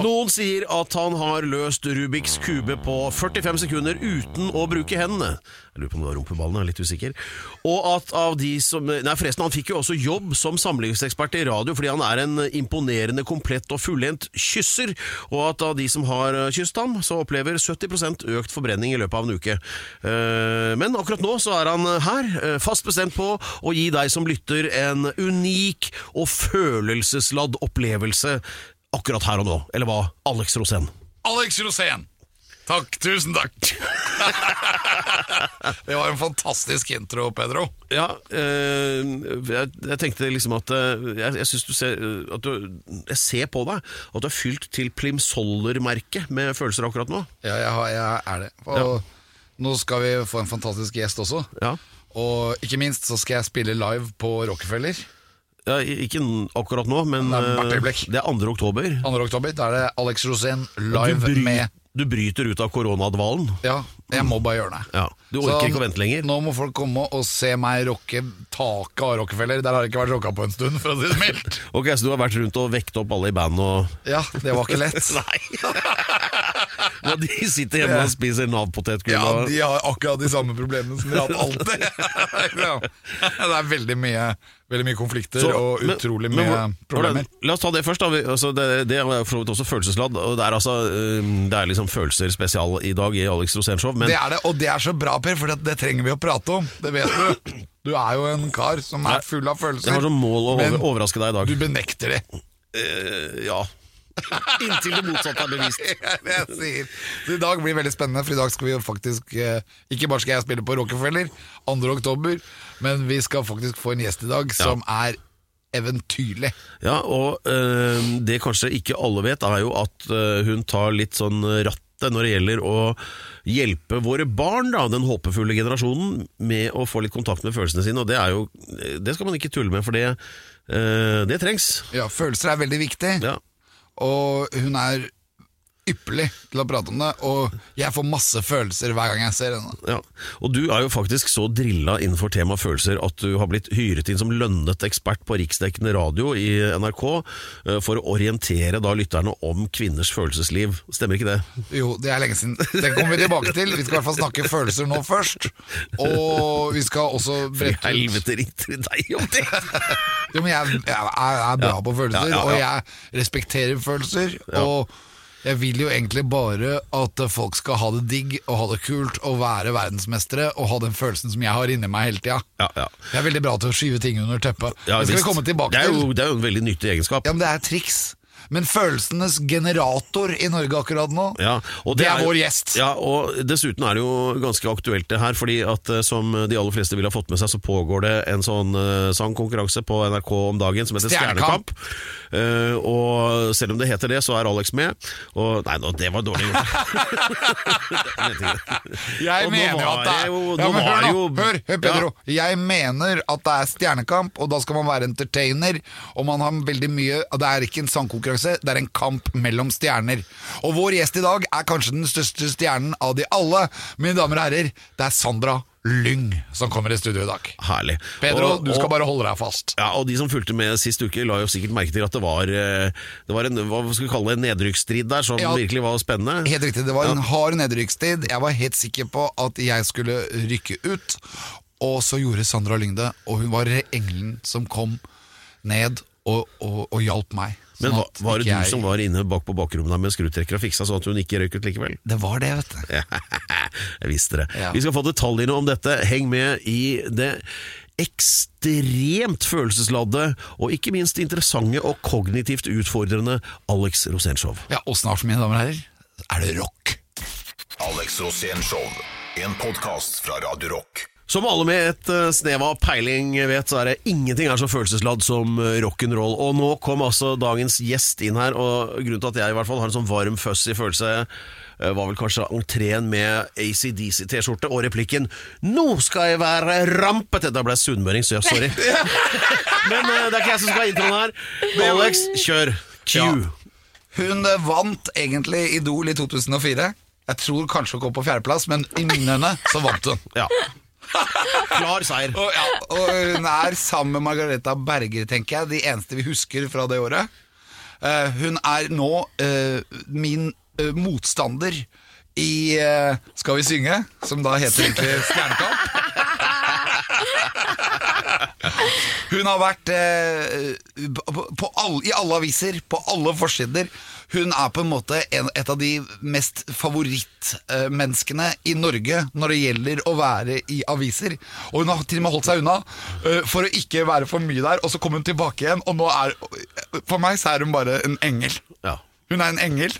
Noen sier at han har løst Rubiks kube på 45 sekunder uten å bruke hendene. Jeg lurer på om det var rumpeballene, jeg er litt usikker. Og at av de som Nei, forresten, han fikk jo også jobb som samlivsekspert i radio fordi han er en imponerende, komplett og fullendt kysser. Og at av de som har kysset ham, så opplever 70% økt forbrenning i løpet av en uke. Eh, Men akkurat nå så er han her, eh, fast bestemt på å gi deg som lytter en unik og følelsesladd opplevelse akkurat her og nå. Eller hva, Alex Rosén? Alex Rosén. Takk, tusen takk. det var en fantastisk intro, Pedro. Ja, eh, jeg, jeg tenkte liksom at eh, Jeg, jeg syns du ser eh, at du, Jeg ser på deg at du er fylt til Plimsoller-merket med følelser akkurat nå. Ja, jeg, har, jeg er det. Og nå skal vi få en fantastisk gjest også. Ja, Og ikke minst så skal jeg spille live på Rockefeller ja Ikke akkurat nå, men Det er eh, det er 2. oktober. 2. oktober. Da er det Alex Rosén Du, live bry, med du bryter ut av koronadvalen. Ja, jeg må bare gjøre det. Ja, Du orker Så ikke å vente lenger. Nå må folk komme og se meg rocke taket av Rockefeller. Der har det ikke vært rocka på en stund, for å si det mildt. Ok, Så du har vært rundt og vekt opp alle i band og Ja, det var ikke lett. Nei! ja, de sitter hjemme og spiser Nav-potetgull Ja, de har akkurat de samme problemene som de har hatt alltid. Ja. det er veldig mye, veldig mye konflikter Så, og utrolig men mye men, problemer. La oss ta det først. da altså, det, det er for så vidt også følelsesladd. Og det er, altså, øh, det er liksom følelser spesial i dag i Alex Rosén-show. Men Det er det, og det er så bra, Per, for det, det trenger vi å prate om. Det vet du. Du er jo en kar som er full av følelser. jeg har som mål å overraske deg i dag. Du benekter det. Uh, ja. Inntil det motsatte er bevist. Er det jeg sier. Så I dag blir det veldig spennende, for i dag skal vi jo faktisk eh, Ikke bare skal jeg spille på Rockefeller 2. oktober, men vi skal faktisk få en gjest i dag som er eventyrlig. Ja, og øh, det kanskje ikke alle vet, er jo at øh, hun tar litt sånn rattet når det gjelder å hjelpe våre barn, da, den håpefulle generasjonen, med å få litt kontakt med følelsene sine. Og det er jo Det skal man ikke tulle med, for det, øh, det trengs. Ja, Følelser er veldig viktig, Ja. Og hun er ypperlig til å prate om det. Og jeg får masse følelser hver gang jeg ser henne. Ja, og du er jo faktisk så drilla innenfor tema følelser at du har blitt hyret inn som lønnet ekspert på riksdekkende radio i NRK eh, for å orientere da lytterne om kvinners følelsesliv. Stemmer ikke det? Jo, det er lenge siden. Det kommer vi tilbake til. Vi skal i hvert fall snakke følelser nå først. Og vi skal også For brette ut helvete ringte de deg om det? Jo, men jeg, jeg er, er bra på følelser, ja, ja. og jeg respekterer følelser. Og jeg vil jo egentlig bare at folk skal ha det digg og ha det kult og være verdensmestere og ha den følelsen som jeg har inni meg hele tida. Ja, ja. Jeg er veldig bra til å skyve ting under teppet. Ja, det skal vi komme tilbake det er jo, Det er jo en veldig nyttig egenskap. Ja, men det er triks. Men følelsenes generator i Norge akkurat nå, Ja, og det, er vår gjest. Ja, og Dessuten er det jo ganske aktuelt det her, fordi at eh, som de aller fleste vil ha fått med seg, så pågår det en sånn eh, sangkonkurranse på NRK om dagen som heter Stjernekamp. Eh, og selv om det heter det, så er Alex med. Og Nei, nå, det var dårlig gjort. Jeg det. Mener jo at det er jo- ja, men hør, nå, jo- hør, hør, Pedro. Jeg mener at det er stjernekamp, og da skal man være entertainer. Og man har veldig mye Det er ikke en sangkonkurranse, det er en kamp mellom stjerner. Og vår gjest i dag er kanskje den største stjernen av de alle. Mine damer og herrer, det er Sandra Lyng som kommer i studio i dag. Herlig. Pedro, Og- du skal bare holde deg fast. Ja, og De som fulgte med sist uke, la jo sikkert merke til at det var, eh, det var en hva skal vi kalle det, en nedrykksstrid der som Ja. virkelig var spennende. Helt riktig, det var en hard nedrykkstid. Jeg var helt sikker på at jeg skulle rykke ut. Og så gjorde Sandra Lyng det, og hun var engelen som kom ned og, og, og hjalp meg. Men hva, var, det du jeg- som var inne bak på bakrommet med skrutrekker og fiksa sånn at hun ikke røyk ut likevel? Det var det, vet du. Jeg visste det. Ja. Vi skal få detaljene om dette. Heng med i det ekstremt følelsesladde og ikke minst interessante og kognitivt utfordrende Alex Rosénshow. Ja, og snart, mine damer og herrer, er det rock. Alex Rosenshov En podkast fra Radio Rock. Som alle med et eh, snev av peiling vet, så er det ingenting er så følelsesladd som eh, rock'n'roll. Og nå kom altså dagens gjest inn her, og grunnen til at jeg i hvert fall har en sånn varm, fussy følelse eh, var vel kanskje entreen med ACDC-T-skjorte og replikken 'Nå skal jeg være rampete'. Da ble jeg sunnmøring, så ja, sorry. Men det er ikke jeg som skal ha introen her. Alex, kjør. Q. Ja. Hun vant egentlig Idol i 2004. Jeg tror kanskje hun kom på fjerdeplass, men i mine øyne så vant hun. Ja. Klar seier. Og, ja, og hun er sammen med Margareta Berger, tenker jeg, de eneste vi husker fra det året. Uh, hun er nå uh, min uh, motstander i Skal vi synge, som da heter egentlig Stjernekamp. Hun har vært på, på all, i alle aviser, på alle forsider. Hun er på en måte en, et av de mest favorittmenneskene i Norge når det gjelder å være i aviser. Og hun har til og med holdt seg unna eh, for å ikke være for mye der. Og så kom hun tilbake igjen, og nå er For meg så er hun bare en engel. Ja. Hun er en engel.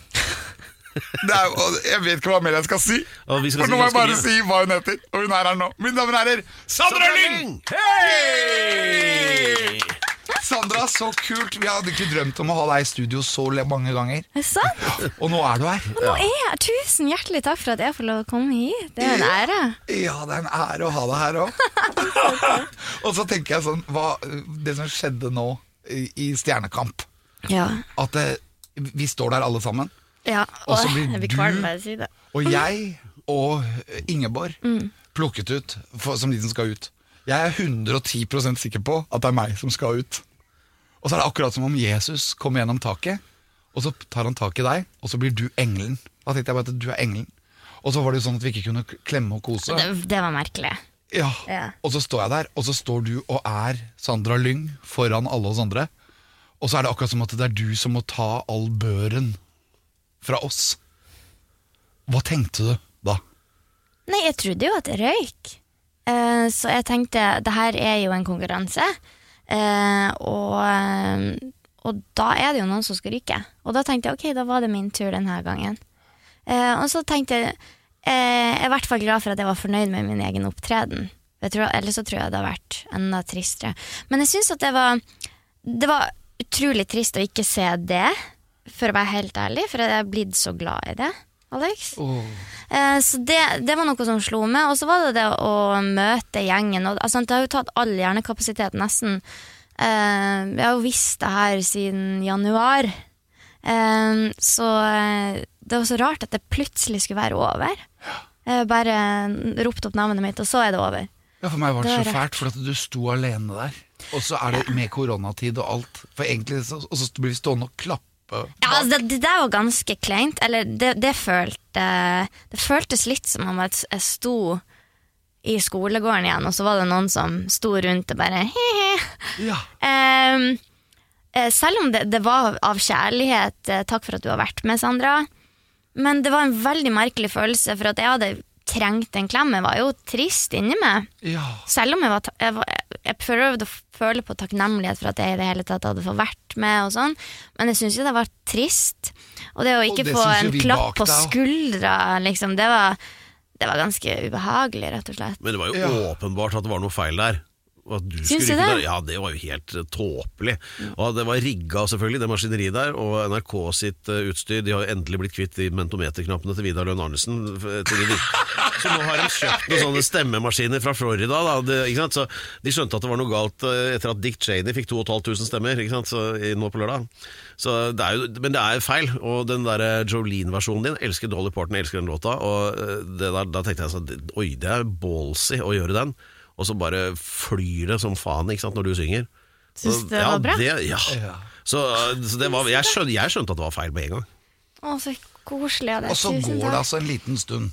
Er, jeg vet ikke hva mer jeg skal si. Og vi skal For nå må jeg bare si hva hun heter. Og hun er her nå. Mine damer og herrer, Sandra Lyng! Hei! Sandra, så kult. Vi hadde ikke drømt om å ha deg i studio så mange ganger. Er det sant? Og nå er du her. Nå er jeg. Tusen hjertelig takk for at jeg får lov å komme hit. Det er en ære. Ja, det er en ære å ha deg her òg. og så tenker jeg sånn hva, Det som skjedde nå i, Stjernekamp, Ja. at eh, vi står der alle sammen. ja. Og så blir jeg blir du- kvalm bare å si det. Og jeg og Ingeborg plukket ut for, som de som skal ut. Jeg er 110% sikker på at det er meg som skal ut. Og så er det akkurat som om Jesus kommer gjennom taket, og så tar han tak i deg, og så blir du engelen. Da tenkte jeg bare at du er engelen. Og så var det jo sånn at vi ikke kunne klemme og kose. det. Det var merkelig. Ja. Ja. Og så står jeg der, og så står du og er Sandra Lyng foran alle oss andre. Og så er det akkurat som at det er du som må ta all børen fra oss. Hva tenkte du da? Nei, jeg trodde jo at det røyk. Eh, så jeg tenkte det her er jo en konkurranse. Eh, og, eh, og da er det jo noen som skal ryke. Og da tenkte jeg ok, da var det min tur denne gangen. Eh, og så tenkte jeg eh, Jeg er i hvert fall glad for at jeg var fornøyd med min egen opptreden. Ellers så tror jeg det hadde vært enda tristere. Men jeg syns at det var Det var utrolig trist å ikke se det, for å være helt ærlig, for jeg er blitt så glad i det. Alex. Eh, Så det, det var noe som slo meg. Og så var det det å møte gjengen. Og, altså, det har jo tatt all hjernekapasitet, nesten. Eh, jeg har jo visst det her siden januar. Eh, så det var så rart at det plutselig skulle være over. Jeg bare ropte opp navnet mitt, og så er det over. Ja, For meg var det, Det var så fælt, for at du sto alene der. Og så er det med koronatid og alt. For egentlig Og så blir vi stående og klappe. Ja, altså, det, det der var ganske kleint. Eller det, det følte Det føltes litt som om at jeg sto i skolegården igjen, og så var det noen som sto rundt og bare he-he. Ja. Eh, selv om det, det var av kjærlighet, eh, takk for at du har vært med, Sandra. Men det var en veldig merkelig følelse, for at jeg hadde trengt en klem. Jeg var jo trist inni meg. ja. Selv om jeg var, jeg, var, jeg prøvde å føle på takknemlighet for at jeg i det hele tatt hadde fått vært med, og sånn, men jeg syns jo det var trist. Og det å ikke det få en klapp bak på skuldra, liksom, det var, det var ganske ubehagelig, rett og slett. Men det var jo Ja. åpenbart at det var noe feil der. At du Syns skulle rykke? Der. Ja, det var jo helt eh, tåpelig. Og det var rigga, selvfølgelig, det maskineriet der. Og NRK sitt eh, utstyr. De har jo endelig blitt kvitt de mentometerknappene til Vidar Lønn Arnesen. de- Så nå har de kjøpt noen sånne stemmemaskiner fra Florida. Da. Det? Så de skjønte at det var noe galt eh, etter at Dick Cheney fikk 2500 stemmer ikke sant? Så, i- nå på lørdag. Så det jo, men det er feil. Og den der Jolene-versjonen din, elsker Dolly Parton, elsker den låta. Og eh, det der, da tenkte jeg sånn Oi, det er ballsy å gjøre den. Og så bare flyr det som faen ikke sant, når du synger. Syns du det var bra? Det, ja. Så, så det var, jeg, skjønte, jeg skjønte at det var feil med en gang. Å, så koselig av deg. Og så går det altså en liten stund.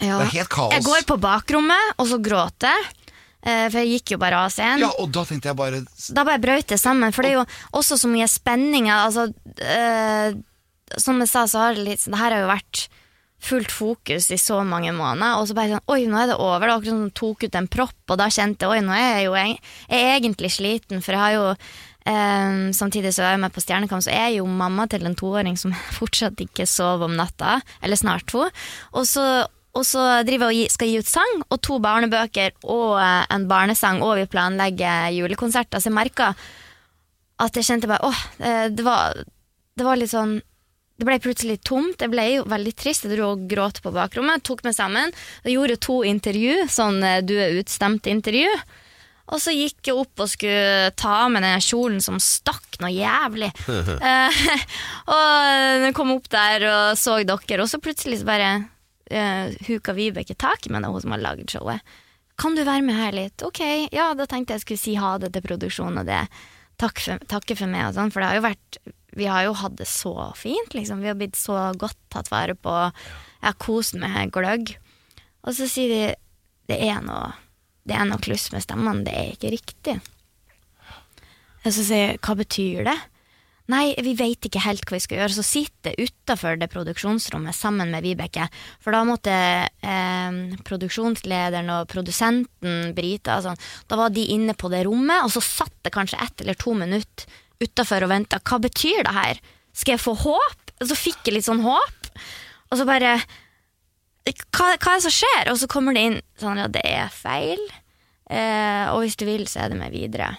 Ja. Det er helt kaos. Jeg går på bakrommet, og så gråter jeg. eh, For jeg gikk jo bare av scenen. Ja, og da tenkte jeg bare Da bare brøt det sammen, for det er jo også så mye spenninger. Altså, øh, som jeg sa, så har det litt Det her har jo vært fullt fokus i så mange måneder, og så bare sånn Oi, nå er det over. Det var akkurat som sånn, tok ut en propp, og da kjente jeg oi, nå er jeg jo jeg er egentlig sliten, for jeg har jo um, Samtidig så er jeg med på Stjernekamp, så er jeg jo mamma til en toåring som fortsatt ikke sover om natta, eller snart to. Og så og så driver jeg og skal gi ut sang, og to barnebøker og eh, en barnesang, og vi planlegger julekonserter. Så jeg merka at jeg kjente bare åh, eh, det var, det var litt sånn det ble plutselig tomt. Jeg ble jo veldig trist. Jeg dro og gråt på bakrommet. Tok meg sammen. Jeg gjorde to intervju, sånn eh, du er utstemt-intervju. Og så gikk jeg opp og skulle ta av meg den kjolen som stakk noe jævlig. Eh, og jeg kom opp der og så dere, og så plutselig så bare eh, huka Vibeke tak i meg, hun som har lagd showet. Kan du være med her litt? Ok, ja, da tenkte jeg skulle si ha det til produksjonen og det. Takk for, takke for meg og sånn, for det har jo vært Vi har jo hatt det så fint, liksom. Vi har blitt så godt tatt vare på. Jeg har kost med gløgg. Og så sier de det er noe det er noe kluss med stemmene, det er ikke riktig. Og så sier jeg hva betyr det? Nei, vi veit ikke helt hva vi skal gjøre. Så sitter jeg utafor det produksjonsrommet sammen med Vibeke. For da måtte eh, produksjonslederen og produsenten Brita sånn, Da var de inne på det rommet, og så satt det kanskje ett eller to minutter utafor og venta. Hva betyr det her? Skal jeg få håp? Og så fikk jeg litt sånn håp. Og så bare hva, hva er det som skjer? Og så kommer det inn sånn at det er feil, eh, og hvis du vil, så er det med videre.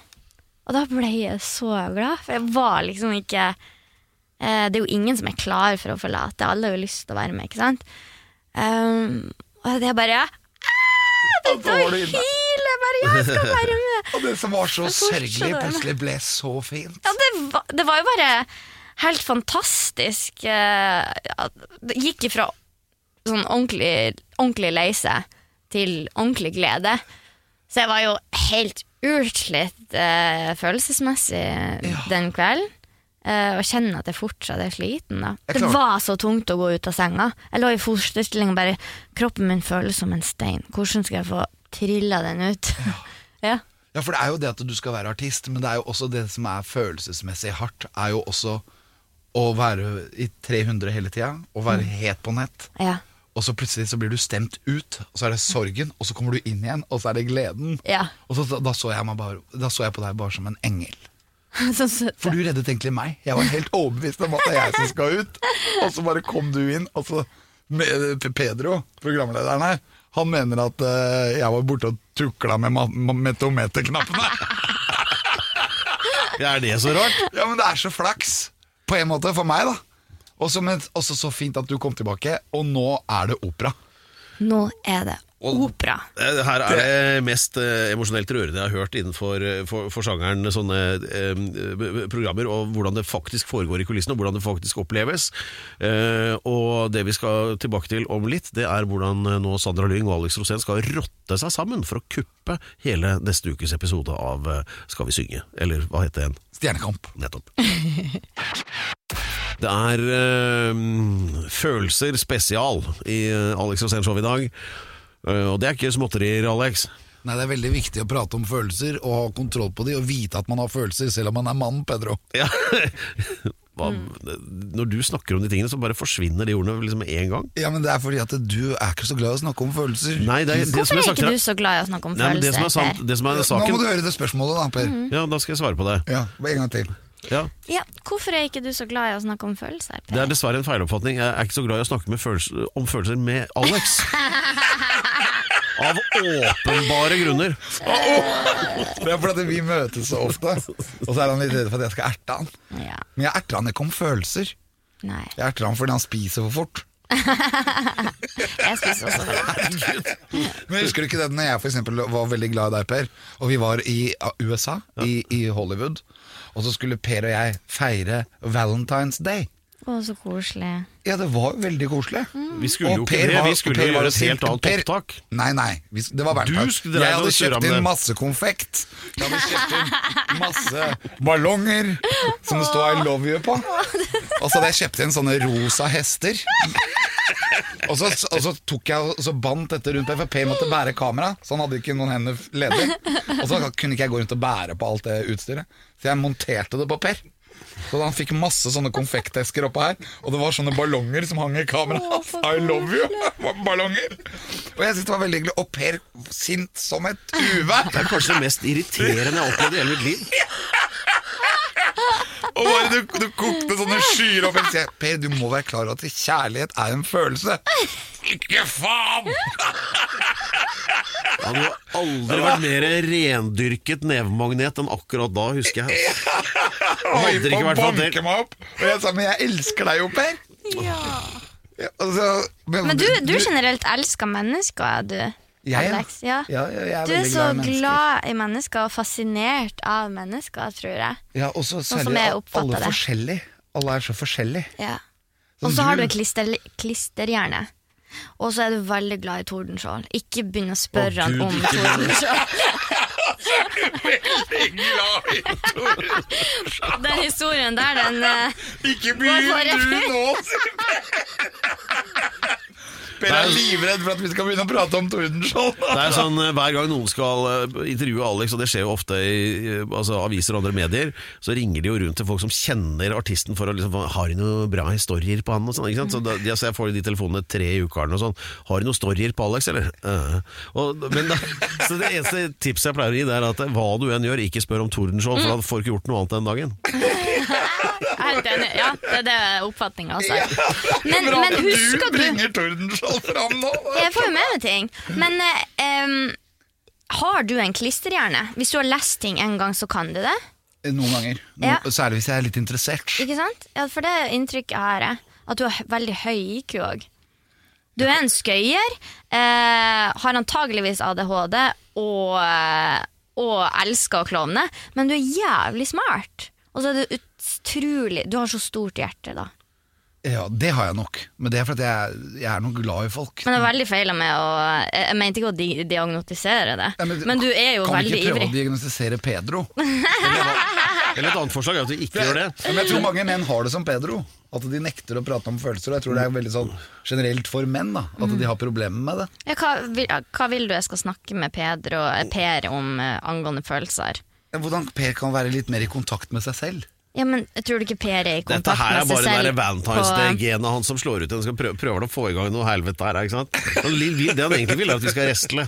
Og da ble jeg så glad, for jeg var liksom ikke eh, Det er jo ingen som er klar for å forlate, alle har jo lyst til å være med, ikke sant? Um, og det er bare ah, Det da var du ja, jeg skal være med! Og det som var så sørgelig, plutselig ble så fint. Ja, det var, det var jo bare helt fantastisk. eh, Det gikk ifra sånn ordentlig, ordentlig lei seg til ordentlig glede. Så jeg var jo helt utslitt eh, følelsesmessig den kvelden. Eh, og kjenner at jeg fortsatt er sliten. da Det var så tungt å gå ut av senga. Jeg lå i fosterstilling og bare Kroppen min føles som en stein. Hvordan skal jeg få trilla den ut? ja. Ja, for det er jo det at du skal være artist, men det er jo også det som er følelsesmessig hardt, er jo også å være i 300 hele tida, og være het på nett. ja. Og så plutselig så blir du stemt ut, og så er det sorgen, og så kommer du inn igjen, og så er det gleden. Ja. Og så, da, så bare, da så jeg på deg bare som en engel. For du reddet egentlig meg. Jeg var helt overbevist om at det er jeg som skal ut. Og så bare kom du inn, og så med- Pedro, programlederen her, han mener at eh, jeg var borte og tukla med ma- ma- metometerknappene. Er det så rart? Ja, men det er så flaks, på en måte, for meg, da. Også, men, også så fint at du kom tilbake, og nå er det opera. Nå er det opera. Eh, Her er det mest eh, emosjonelt rørende jeg har hørt innenfor eh, for, for sjangeren sånne eh, programmer, og hvordan det faktisk foregår i kulissene, og hvordan det faktisk oppleves. Eh, og det vi skal tilbake til om litt, det er hvordan eh, nå Sandra Lyng og Alex Rosén skal rotte seg sammen for å kuppe hele neste ukes episode av eh, Skal vi synge? Eller hva heter den? Stjernekamp. Nettopp. Det er eh, følelser spesial i eh, Alex Rosén Show i dag. Eh, og det er ikke småtterier, Alex. Nei, Det er veldig viktig å prate om følelser og ha kontroll på de, og vite at man har følelser, selv om man er mann, Pedro. Ja. Hva, Når du snakker om de tingene, så bare forsvinner de ordene liksom en gang. Ja, men det er fordi at du er ikke så glad i å snakke om følelser. Nei, det er, det Hvorfor som er ikke du så glad i å snakke om Nei, men det som er følelser? sant, det som er Nå må du høre det spørsmålet, da, Per. Ja, da skal jeg svare på det. Ja, En gang til. Ja. Ja, hvorfor er ikke du så glad i å snakke om følelser? Per? Det er dessverre en feiloppfatning. Jeg er ikke så glad i å snakke med følelser, om følelser med Alex. Av åpenbare grunner. Det er fordi vi møtes så ofte, og så er han litt redd for at jeg skal erte han. Ja, Men jeg erter han ikke om følelser. nei. Jeg erter han fordi han spiser for fort. Jeg spiser også. Men Husker du ikke det når jeg for eksempel var veldig glad i deg, Per, og vi var i uh, USA, i, i Hollywood, og så skulle Per og jeg feire Valentine's Day. Å, så koselig. Ja, det var veldig koselig. Vi skulle jo Og ikke Per det, var- vi skulle Per jo var gjøre et sint. helt annet Per- opptak. Nei, nei, vi, det var Du skulle dreie Jeg og hadde kjøpt inn det. masse konfekt. Jeg hadde kjøpt inn masse ballonger som det står I love you på. Og så hadde jeg kjøpt inn sånne rosa hester. Og så, og så tok jeg og så bandt dette rundt meg, for Per måtte bære kamera, så han hadde ikke noen hender ledig. Og så kunne ikke jeg gå rundt og bære på alt det utstyret, så jeg monterte det på Per. Så han fikk masse sånne konfektesker oppå her, og det var sånne ballonger som hang i kameraet. I love you! Ballonger. Og jeg syntes det var veldig hyggelig. Au Per sint som et uvær. Det er kanskje det mest irriterende jeg har opplevd i hele mitt liv. Og bare du, du kokte sånne skyer opp. Jeg Per, du må være klar over at kjærlighet er en følelse. Ikke faen! Han har aldri vært mer rendyrket nevemagnet enn akkurat da, husker jeg. Hadde ikke vært banke det meg opp. Og jeg sa, men jeg elsker deg jo, Per. Ja, altså, Men du, du generelt elsker mennesker, du. Jeg. Alex. Ja. Ja, ja, jeg er Du er så glad i glad i mennesker og fascinert av mennesker, tror jeg. Ja, og så som særlig alle det. forskjellige. Alle er så forskjellige. Ja. Sånn Og så har du- klister, klisterhjerne. Og så er du veldig glad i Tordenskjold. Ikke begynn å spørre han om Tordenskjold. Glad i Tore. Den historien der, den eh, Ikke begynn du nå, Per. Er livredd for at vi skal begynne å prate om Tordenskjold. Det er sånn eh, Hver gang noen skal eh, intervjue Alex, og det skjer jo ofte i eh, altså, aviser og andre medier, så ringer de jo rundt til folk som kjenner artisten for å liksom Har de noen bra historier på han? og sånn, ikke sant? Så da, altså, Jeg får de telefonene tre i uka og sånn. Har du noen storyer på Alex, eller? Uh. Og, men da, så Det eneste tipset jeg pleier å gi, det er at hva du enn gjør, ikke spør om Tordenskjold, for da får du ikke gjort noe annet den dagen. Er helt enig. Ja, det er det oppfatninga også. Men, Bra men at husker du du bringer Tordenskjold fram nå. Jeg får jo med meg ting. Men eh, em, har du en klisterhjerne? Hvis du har lest ting en gang, så kan du det? Noen ganger. No, Ja. Særlig hvis jeg er litt interessert. Ikke sant? Ja, For det er inntrykket har. jeg. At du har hø- veldig høy IQ òg. Du er en skøyer, eh, har antageligvis ADHD og, eh, og elsker å klovne, men du er jævlig smart. Og så er du utrolig Du har så stort hjerte, da. Ja, det har jeg nok. Men det er fordi jeg, jeg er nok glad i folk. Men det er veldig feil av meg å Jeg mente ikke å di diagnostisere det, Ja, men, du er jo veldig ivrig. kan vi ikke prøve ivrig. å diagnostisere Pedro? Eller et annet forslag er at du ikke gjør det. Men jeg tror mange menn har det som Pedro. At de nekter å prate om følelser. Og jeg tror det er veldig sånn generelt for menn. da At de har problemer med det. Ja, hva, vil, hva vil du jeg skal snakke med Pedro, eh, Per om eh, angående følelser? Hvordan Per kan være litt mer i kontakt med seg selv. Ja, men jeg tror du ikke Per er i Dette kontakt her er med seg bare selv? der Valentine's Day-genet hans som slår ut. Han skal prøve, prøver å få i gang noe helvete her. Ikke sant? Han vil- Det han egentlig vil, er at vi skal restle.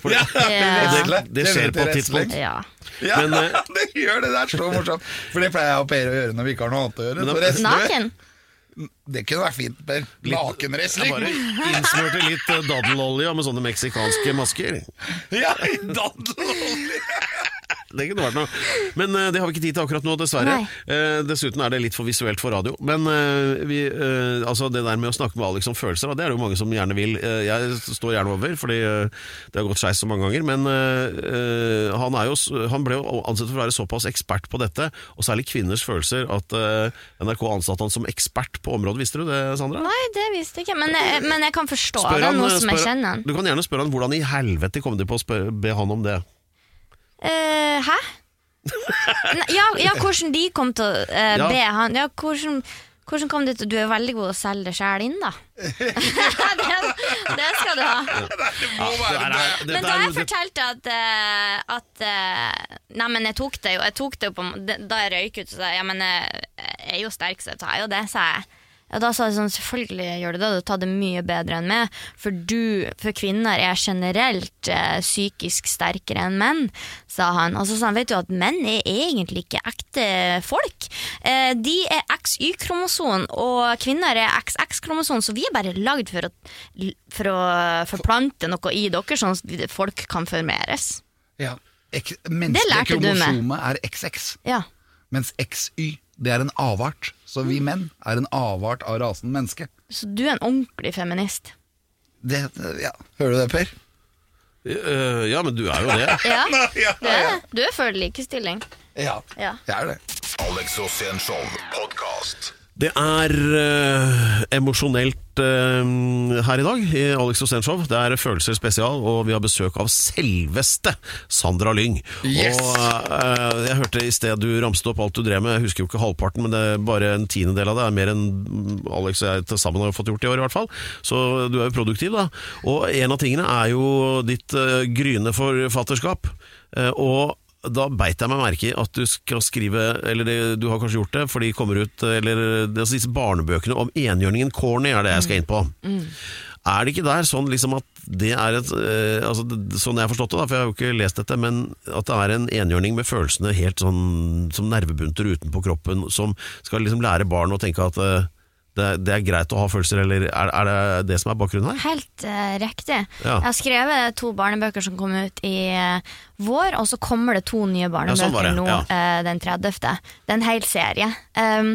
For det, Ja. det, det skjer på et tidspunkt. Ja. Ja, Men, eh, det gjør det! Det er så morsomt. For det pleier jeg og Per å gjøre når vi ikke har noe annet å gjøre. Men Så da-. Naken? Det kunne vært fint, Per. Jeg Nakenwrestling. bare innsmurte litt eh, daddelolje med sånne meksikanske masker. Ja, i daddelolje. Det kunne vært noe. Men uh, det har vi ikke tid til akkurat nå, dessverre. Eh, dessuten er det litt for visuelt for radio. Men uh, vi, altså det der med å snakke med Alex om følelser, det er det jo mange som gjerne vil. Jeg står gjerne over, fordi det har gått skeis så mange ganger. Men han, er jo, han ble jo ansett for å være såpass ekspert på dette, og særlig kvinners følelser, at NRK ansatte han som ekspert på området. Visste du det, Sandra? Nei, det visste jeg ikke, men jeg, men jeg kan forstå Spør det, nå som jeg kjenner han. Du kan gjerne spørre han hvordan i helvete kom de på å be han om det. Eh, hæ? Nei, ja, ja, hvordan de kom til å eh, Ja. be han Ja, hvordan, hvordan kom du til Du er veldig god å selge deg sjæl inn, da. det, det skal du ha. Må være Det Men da jeg fortalte at, eh, at eh, Nei, men jeg tok det jo Jeg tok det jo på, Da jeg røyk ut, så sa jeg ja, men jeg jeg er jo sterk, så jeg tar jo det, sa jeg. Ja, da sa jeg sånn, selvfølgelig gjør du det, du tar det mye bedre enn meg. For du, for kvinner er generelt eh, psykisk sterkere enn menn, sa han. Og så sa han, vet du at menn er egentlig ikke ekte folk. Eh, de er XY-kromoson, og kvinner er XX-kromoson, så vi er bare lagd for for å forplante noe i dere, sånn at folk kan formeres. Ja. Ek Det menneskelige lærte du meg. kromosomet er XX, Ja. mens XY det er en avart. Så vi menn er en avart av rasen menneske. Så du er en ordentlig feminist. Det, ja. Hører du det, Per? Eh, ja, men du er jo det. Ja, ja, du er det. Du er for likestilling. ja. Ja. Jeg er det. Alex Rosén Show podkast. Det er eh, emosjonelt eh, her i dag i Alex Rosénshow. Det er Følelser spesial, og vi har besøk av selveste Sandra Lyng. Yes! Og eh, Jeg hørte i sted du ramste opp alt du drev med. Jeg husker jo ikke halvparten, men det er bare en tiendedel av det. er mer enn Alex og jeg til sammen har fått gjort i år, i hvert fall. Så du er jo produktiv, da. Og en av tingene er jo ditt gryende forfatterskap. Og da beit jeg meg merke i at du skal skrive Eller det, du har kanskje gjort det, for de kommer ut Eller det, altså disse barnebøkene om enhjørningen Corny er det jeg skal inn på. Er det ikke der sånn liksom at det er et eh, altså, Sånn jeg har forstått det, da, for jeg har jo ikke lest dette, men at det er en enhjørning med følelsene helt sånn som nervebunter utenpå kroppen, som skal liksom lære barn å tenke at eh, det, det er greit å ha følelser, eller er, er det det som er bakgrunnen her? Helt uh, riktig. Ja. Jeg har skrevet to barnebøker som kom ut i uh, vår, og så kommer det to nye barnebøker sånn det, nå ja. uh, den 30. Det er en hel serie. Um,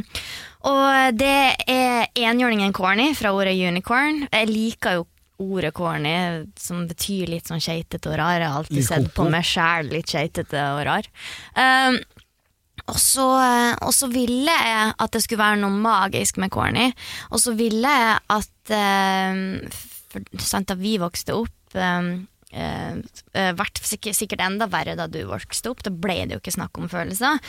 og det er enhjørningen corny fra ordet unicorn. Jeg liker jo ordet corny, som betyr litt sånn keitete og rar. Jeg har alltid sett på meg sjæl litt keitete og rar. Um, og så, eh, og så ville jeg at det skulle være noe magisk med corny. Og så ville jeg at eh, for, sant, Da vi vokste opp eh, eh, vært sikkert, enda verre da du vokste opp. Da ble det jo ikke snakk om følelser.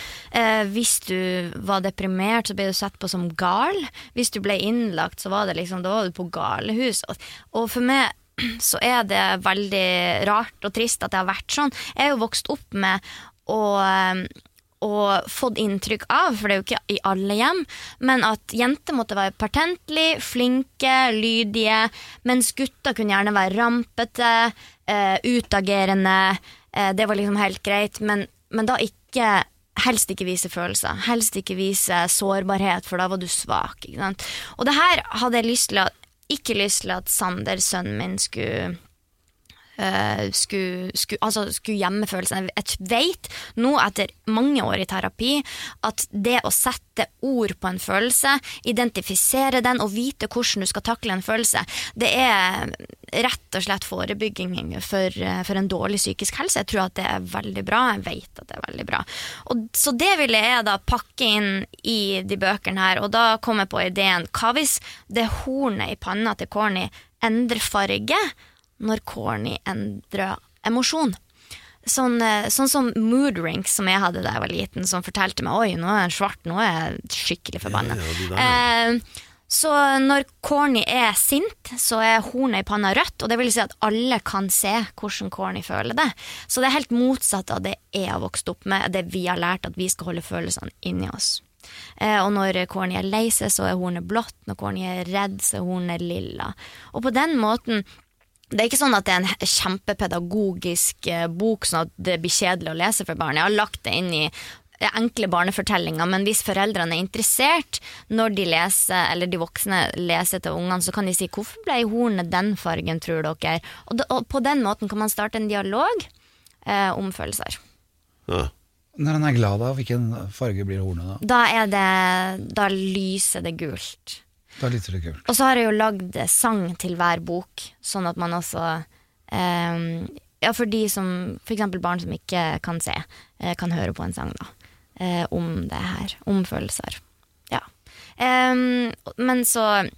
Hvis du var deprimert, så ble du sett på som gal. Hvis du ble innlagt, så var det liksom, da var du på galehus. Og, og for meg så er det veldig rart og trist at det har vært sånn. Jeg er jo vokst opp med å og fått inntrykk av, for det er jo ikke i alle hjem, men at jenter måtte være pertentlig, flinke, lydige, mens gutter kunne gjerne være rampete, eh, utagerende. Eh, det var liksom helt greit, men, men da ikke Helst ikke vise følelser, helst ikke vise sårbarhet, for da var du svak. Og det her hadde jeg lyst til at, ikke lyst til at Sander, sønnen min, skulle eh, skulle, skulle, altså, skulle gjemme følelsene. Jeg vet nå, etter mange år i terapi, at det å sette ord på en følelse, identifisere den og vite hvordan du skal takle en følelse, det er rett og slett forebygging for, eh, for en dårlig psykisk helse. Jeg tror at det er veldig bra. Jeg vet at det er veldig bra. Og, så det ville jeg da pakke inn i de bøkene her, og da kom jeg på ideen hva hvis det hornet i panna til Corny endrer farge? Når corny endrer emosjon. Sånn, eh, sånn som mood rings som jeg hadde da jeg var liten, som fortalte meg oi, nå er jeg svart, nå er jeg skikkelig forbanna. Ja, ja. eh, så når corny er sint, så er hornet i panna rødt, og det vil si at alle kan se hvordan corny føler det. Så det er helt motsatt av det jeg har vokst opp med, det vi har lært at vi skal holde følelsene inni oss. Eh, og når corny er lei seg, så er hornet blått, når corny er redd, så er hornet lilla. Og på den måten det er ikke sånn at det er en kjempepedagogisk eh, bok, sånn at det blir kjedelig å lese for barn. Jeg har lagt det inn i eh, enkle barnefortellinger, men hvis foreldrene er interessert når de leser, eller de voksne leser til ungene, så kan de si 'hvorfor ble hornet den fargen, tror dere?' Og, det, og på den måten kan man starte en dialog eh, om følelser. Ja. Når han er glad, da, hvilken farge blir hornet da? Da er det Da lyser det gult. Da lyser det kult. Og så har jeg jo lagd sang til hver bok, sånn at man også eh, Ja, for de som f.eks. barn som ikke kan se, eh, kan høre på en sang, da. Eh, om det her. Om følelser. Ja. Em, men så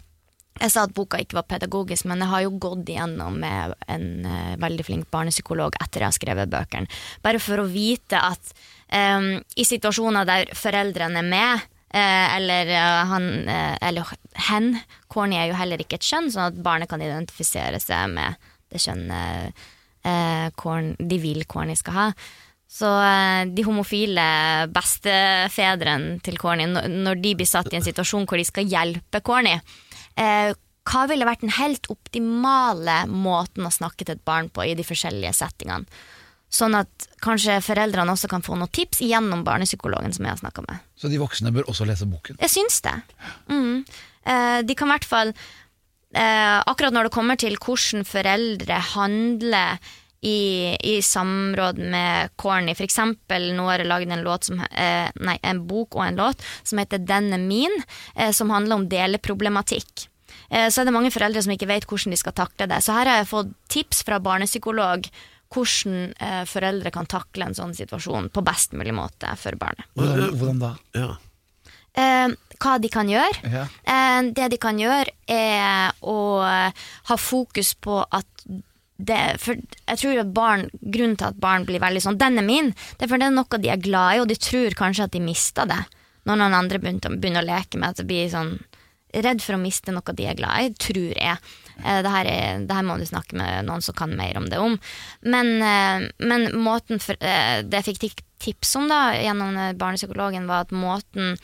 Jeg sa at boka ikke var pedagogisk, men jeg har jo gått igjennom med en eh, veldig flink barnepsykolog etter jeg har skrevet bøkene. Bare for å vite at um, i situasjoner der foreldrene er med, eller eh, han eh, eller hen Corny er jo heller ikke et kjønn, sånn at barnet kan identifisere seg med det kjønnet eh, de vil Corny skal ha. Så eh, de homofile bestefedrene til Corny, når de blir satt i en situasjon hvor de skal hjelpe Corny, eh, hva ville vært den helt optimale måten å snakke til et barn på i de forskjellige settingene? Sånn at kanskje foreldrene også kan få noen tips gjennom barnepsykologen som jeg har snakka med. Så de voksne bør også lese boken. Jeg syns det. Mm. Eh, de kan i hvert fall eh, Akkurat når det kommer til hvordan foreldre handler i, i samråd med Corny. For eksempel, nå har jeg laget en, eh, en bok og en låt som heter 'Den er min', som handler om deleproblematikk. Så er det mange foreldre som ikke vet hvordan de skal takle det. Så her har jeg fått tips fra barnepsykolog hvordan eh, foreldre kan takle en sånn situasjon på best mulig måte for barnet. Hvordan, hvordan da? Ja. Eh, hva de kan gjøre. Ja. Eh, det de kan gjøre, er å ha fokus på at det, for jeg tror at barn, Grunnen til at barn blir veldig sånn 'Den er min', det er fordi det er noe de er glad i, og de tror kanskje at de mister det. Når noen andre begynner, begynner å leke med at det blir sånn Redd for å miste noe de er glad i, tror jeg. Eh, det, her er, det her må du snakke med noen som kan mer om det om. Men, eh, men måten for, eh, det jeg fikk tips om da gjennom barnepsykologen, var at måten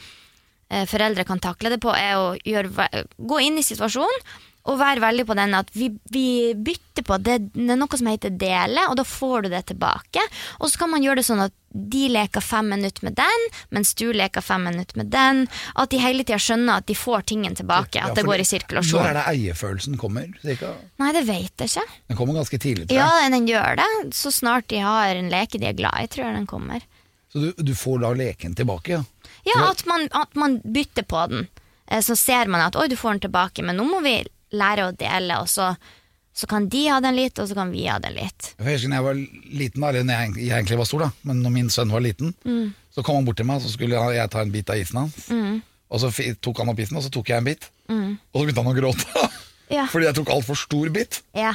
foreldre kan takle det på, er å gjøre, gå inn i situasjonen å være veldig på den at vi, vi bytter på det, det er noe som heter dele, og da får du det tilbake. Og så kan man gjøre det sånn at de leker fem minutter med den, mens du leker fem minutter med den. At de hele tida skjønner at de får tingen tilbake, at Ja, det går i Når sirkulasjon. er det eierfølelsen kommer? Cirka? Nei, det vet jeg ikke. Den kommer ganske tidlig, tror Ja, den gjør det. Så snart de har en leke de er glad i, tror jeg den kommer. Så du, du får da leken tilbake, ja. Ja, at man, at man bytter på den. Eh, Så ser man at oi, du får den tilbake, men nå må vi lære å dele, og så, så kan de ha den litt, og så kan vi ha den litt. Jeg husker da jeg var liten, eller når jeg, jeg egentlig var stor, da, men når min sønn var liten, Mm. så kom han bort til meg, så skulle jeg ta en bit av isen hans. Og så tok han opp isen, og så tok jeg en bit. Og så begynte han å gråte. Mm. Ja. Fordi jeg tok altfor stor bit. Ja.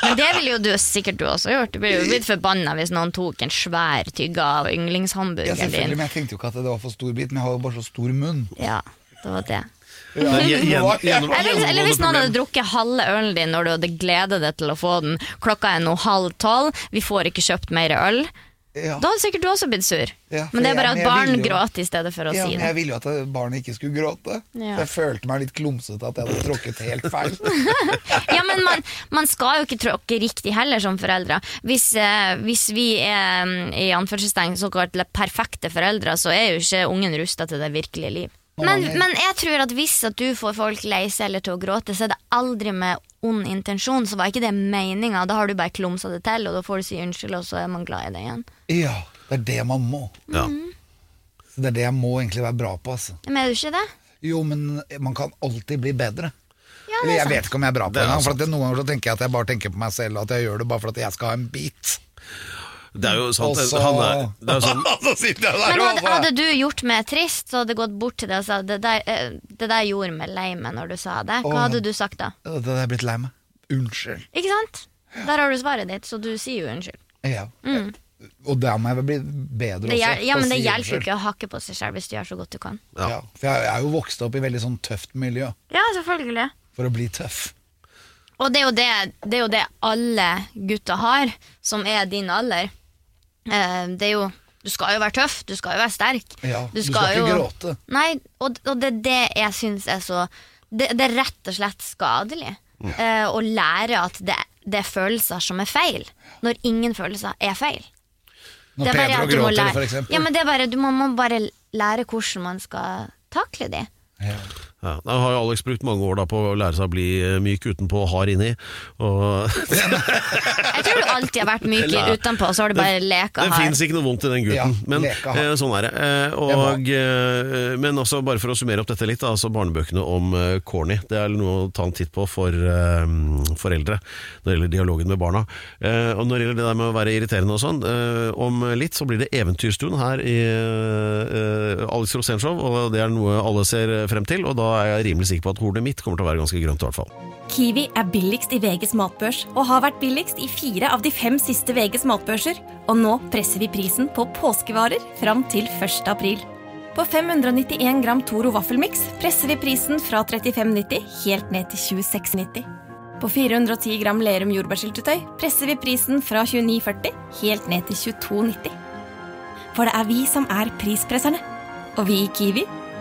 Men det ville jo du sikkert du også gjort. Du ville jo blitt forbanna hvis noen tok en svær tygge av Ja, yndlingshamburgeren selvfølgelig, din. men jeg tenkte jo ikke at det var for stor bit, men jeg har jo bare så stor munn. Ja, det var det. Gjen- gjennom, gjennom- Eller, eller hvis noen hadde drukket halve ølen din når du hadde gledet deg til å få den. Klokka er nå halv tolv, vi får ikke kjøpt mer øl. Ja. Da hadde sikkert du også blitt sur. Ja, men det er bare jeg- at barn gråter i stedet for å Ja, si det. jeg ville jo at barnet ikke skulle gråte. Ja. Jeg følte meg litt klumsete at jeg hadde tråkket helt feil. Ja, men man, man skal jo ikke tråkke riktig heller som foreldre. Hvis, eh, hvis vi er mm, i anførselstegn såkalt perfekte foreldre, så er jo ikke ungen rusta til det virkelige liv. Men, men jeg tror at hvis at du får folk lei seg eller til å gråte, så er det aldri med ond intensjon. Så var ikke det meninga. Da har du bare klumsa det til, og da får du si unnskyld, og så er man glad i det igjen. Ja, det er det man må. Ja. Så det er det jeg må egentlig være bra på. Altså. Men er du ikke det? Jo, men man kan alltid bli bedre. Ja, Eller det er jeg vet ikke om jeg er bra på Det det, noen ganger så tenker jeg at jeg bare tenker på meg selv, og at jeg gjør det bare for at jeg skal ha en bit. Det er jo sant. Også... Han er, det er sånn Så sitter jeg der Men og hadde, hadde du gjort meg trist, så hadde jeg gått bort til deg og sagt det der, eh, det der gjorde meg lei meg når du sa det. Hva hadde du sagt da? Det hadde jeg blitt lei meg. Unnskyld. Ikke sant? Der har du svaret ditt, så du sier jo unnskyld. Ja. Og der må jeg vel bli bedre Mm. Også. hjel- ja, men det si hjelper jo ikke å hakke på seg selv hvis du gjør så godt du kan. Ja. For jeg er jo vokst opp i veldig sånn tøft miljø Ja, selvfølgelig. for å bli tøff. Og det er jo det, det, er jo det alle gutter har, som er din alder. Eh, det er jo Du skal jo være tøff, du skal jo være sterk. Ja, du skal ikke gråte. Nei, og, og det er det jeg syns er så det, det er rett og slett skadelig. eh, å lære at det, det er følelser som er feil, når ingen følelser er feil. Når Det er Pedro du gråter, lære- for eksempel. Ja, men det er bare, du må, må bare lære hvordan man skal takle de. Ja. Ja, da har jo Alex brukt mange år da på å lære seg å bli eh, myk utenpå og hard inni. Og Jeg tror du alltid har vært myk utenpå, så har du bare leka det hard. fins ikke noe vondt i den gutten. Ja, men leka eh, sånn er det. Eh, og, eh, men også bare for å summere opp dette litt, da, altså barnebøkene om eh, corny. Det er noe å ta en titt på for foreldre når det gjelder dialogen med barna. Eh, og når det gjelder det der med å være irriterende og sånn, om litt så blir det Eventyrstuen her i Alex Rosénshow, og det er noe alle ser frem til. Og da er jeg rimelig sikker på at hornet mitt kommer til å være ganske grønt i hvert fall. Kiwi er billigst i VGs matbørs og har vært billigst i fire av de fem siste VGs matbørser. Og nå presser vi prisen på påskevarer fram til 1. april. På 591 gram Toro vaffelmiks presser vi prisen fra 35,90 helt ned til 26,90. På 410 gram Lerum jordbærsyltetøy presser vi prisen fra 29,40 helt ned til 22,90. For det er vi som er prispresserne. Og vi i Kiwi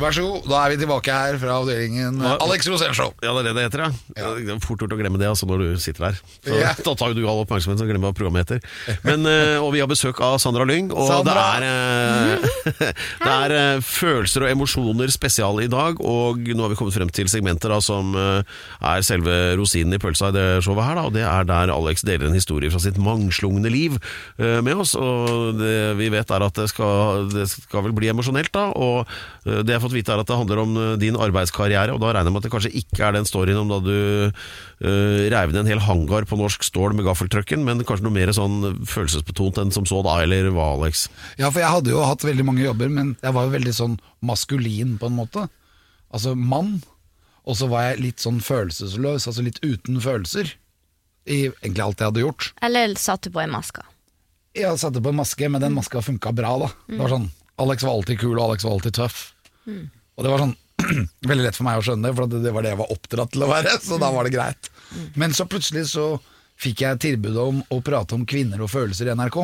Vær så god, da er vi tilbake her fra avdelingen Hva- Alex Rosénshow. Ja, det er det det heter, ja. Det er fort gjort å glemme det altså, når du sitter der. Så, yeah. Da tar jo du all oppmerksomheten og glemmer hva programmet heter. Men, eh, og vi har besøk av Sandra Lyng, og Sandra! det er, eh, det er eh, følelser og emosjoner spesial i dag. Og nå har vi kommet frem til segmenter da, som er selve rosinen i pølsa i det showet her. Da, og det er der Alex deler en historie fra sitt mangslungne liv med oss. Og det vi vet er at det skal, det skal vel bli emosjonelt, da. Og det jeg har fått vite er at det handler om eh, din arbeidskarriere, og da regner jeg med at det kanskje ikke er den storyen om da du uh, reiv ned en hel hangar på norsk stål med gaffeltrucken, men kanskje noe mer sånn følelsesbetont enn som så da, eller hva, Alex? Ja, for jeg hadde jo hatt veldig mange jobber, men jeg var jo veldig sånn maskulin på en måte. Altså mann. Og så var jeg litt sånn følelsesløs, altså litt uten følelser. I egentlig alt jeg hadde gjort. Eller satt du på en maske? Jeg satte på en maske, men den maska funka bra, da. Det var sånn, Alex var alltid kul, og Alex var alltid tøff. Og det var sånn veldig lett for meg å skjønne, for det, det var det jeg var oppdratt til å være, så da var det greit. Men så plutselig så fikk jeg tilbud om å prate om kvinner og følelser i NRK.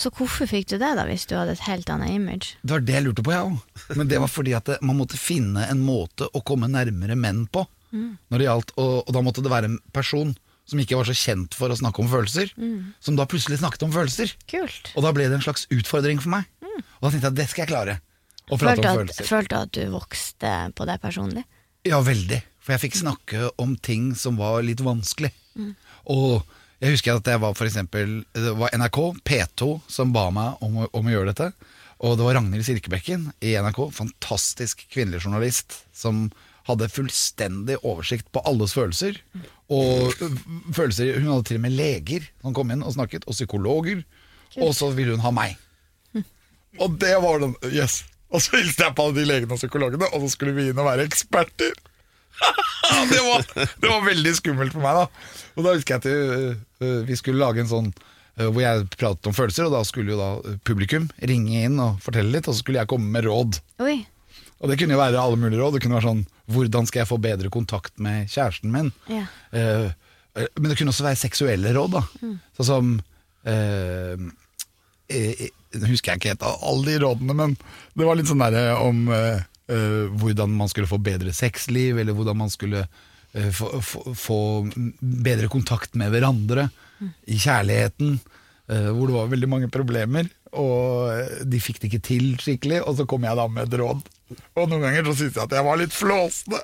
Så hvorfor fikk du det, da, hvis du hadde et helt annet image? Det var det jeg lurte på, jeg òg. Men det var fordi at det, man måtte finne en måte å komme nærmere menn på. Når det gjaldt, og, og da måtte det være en person som ikke var så kjent for å snakke om følelser, som da plutselig snakket om følelser. Kult. Og da ble det en slags utfordring for meg. Og da tenkte jeg at det skal jeg klare. Å prate Følte om at, følelser. følte at du vokste på deg personlig? Ja, veldig. For jeg fikk snakke om ting som var litt vanskelig. Og jeg husker at jeg var for eksempel Det var NRK, P2, som ba meg om, om å gjøre dette. Og det var Ragnhild Sirkebekken i NRK, fantastisk kvinnelig journalist, som hadde fullstendig oversikt på alles følelser. Og følelser Hun hadde til og med leger som kom inn og snakket, og psykologer. Og så ville hun ha meg. Og det var den Yes. Og så hilste jeg på alle de legene og psykologene, og så skulle vi inn og være eksperter. det, var, det var veldig skummelt for meg, da. Og da husker jeg at øh, øh, vi skulle lage en sånn øh, hvor jeg pratet om følelser, og da skulle jo da publikum ringe inn og fortelle litt, og så skulle jeg komme med råd. Oi. Og det kunne jo være alle mulige råd. Det kunne være sånn Hvordan skal jeg få bedre kontakt med kjæresten min? Ja. Men det kunne også være seksuelle råd, da. Sånn som eh, husker jeg ikke helt av alle de rådene, men det var litt sånn derre om eh, eh, hvordan man skulle få bedre sexliv, eller hvordan man skulle eh, få, få, få bedre kontakt med hverandre i kjærligheten. eh, hvor det var veldig mange problemer, og eh, de fikk det ikke til skikkelig. Og så kom jeg da med et råd. Og noen ganger så syntes jeg at jeg var litt flåsende.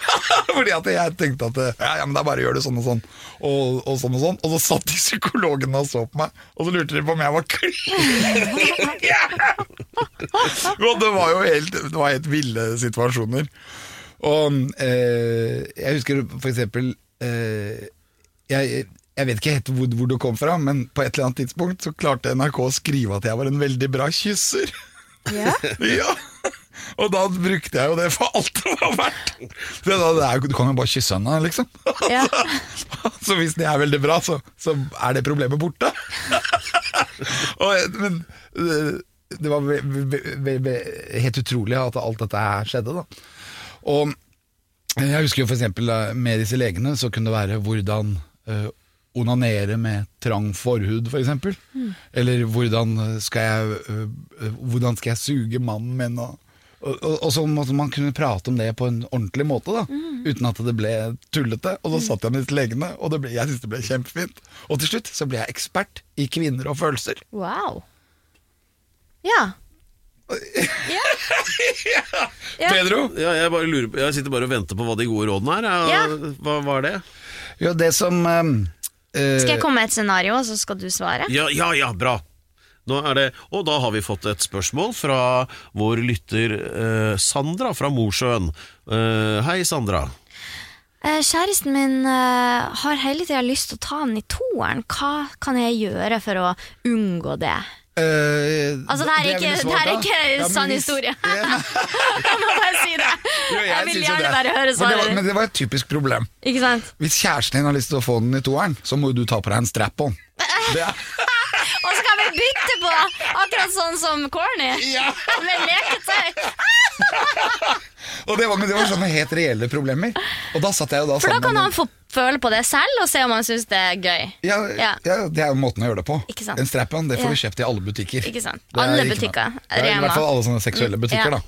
Fordi at jeg tenkte at ja, ja, men det er bare å gjøre det sånn og sånn, og, og sånn og sånn. Og så satt de psykologene og så på meg, og så lurte de på om jeg var klin. og det var jo helt, det var helt ville situasjoner. Og eh, jeg husker for eksempel eh, jeg, jeg vet ikke helt hvor, hvor det kom fra, men på et eller annet tidspunkt så klarte NRK å skrive at jeg var en veldig bra kysser. Ja? Ja, og da brukte jeg jo det for alt det var verdt. Det da, det er, du kan jo bare kysse henne, liksom. Ja. Så hvis det er veldig bra, så, så er det problemet borte. og, men eh, det var ve ve ve helt utrolig at alt dette her skjedde. Da. Og jeg husker jo eksempel eh, med disse legene, så kunne det være hvordan eh, onanere med trang forhud, for eksempel. Eller hvordan skal jeg, øh, øh, hvordan skal jeg suge mannen min? Og, og, og, og så måtte man kunne prate om det på en ordentlig måte, da, uten at det ble tullete. Og da satt jeg med disse legene, og det ble, jeg syntes det ble kjempefint. Og til slutt så ble jeg ekspert i kvinner og følelser. Wow. Ja. Ja. Pedro? Ja, jeg, bare lurer på, jeg sitter bare og venter på hva de gode rådene er. Ja, Ja. Hva var det? Jo, det som um, uh, Skal jeg komme med et scenario, og så skal du svare? Ja, ja, ja, bra. Nå er det, og da har vi fått et spørsmål fra vår lytter eh, Sandra fra Mosjøen. Eh, hei, Sandra. Eh, Kjæresten min eh, har hele tida lyst til å ta den i toeren. Hva kan jeg gjøre for å unngå det? Uh, Altså, det her er jeg ikke, svart det her er ikke Ja, sann hvis- historie. Jeg må bare si det. Jo, Jeg vil gjerne bare høre For det var, svaret Men det var et typisk problem. Ikke sant? Hvis kjæresten din har lyst til å få den i toeren, så må jo du ta på deg en strap-on. Det er- Og så kan vi bytte på, akkurat sånn som corny. Med leketøy. Og det var, men det var sånne helt reelle problemer. Og da satt jeg jo da For da kan han få føle på det selv, og se om han syns det er gøy. ja, ja. Ja. Det er jo måten å gjøre det på. En strap-on det får vi du kjøpt i alle butikker. Ikke sant? Alle butikker. Rema. I hvert fall alle sånne seksuelle Mm, butikker. ja.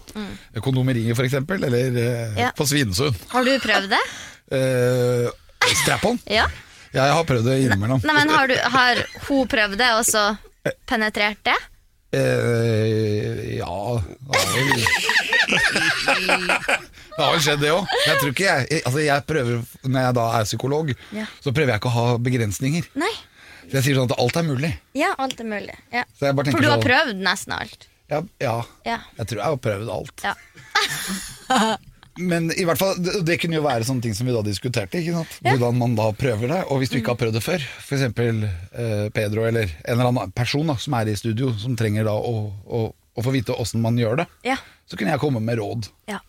da Kondomeriet for eksempel, eller eh, på Svinesund. Har du prøvd det? uh, strap-on? Ja. Ja, jeg har prøvd det innimellom. Nei, men har, du, har hun prøvd det, og så penetrert det? Eh, ja Det har vel Det har vel skjedd, det òg. Jeg tror ikke jeg Altså, jeg prøver Når jeg da er psykolog, Ja. så prøver jeg ikke å ha begrensninger. Nei. Så jeg sier sånn at alt er mulig. Ja, alt er mulig. Ja. Så jeg bare tenker For du har sånn- prøvd nesten alt. Ja, ja, Ja. jeg tror jeg har prøvd alt. Ja. Men i hvert fall, det, det kunne jo være sånne ting som vi da diskuterte. Ikke sant? Hvordan man da prøver det. Og hvis du ikke har prøvd det før, f.eks. Eh, Pedro eller en eller annen person da, som er i studio, som trenger da å, å, å få vite åssen man gjør det, Ja. så kunne jeg komme med råd. ja.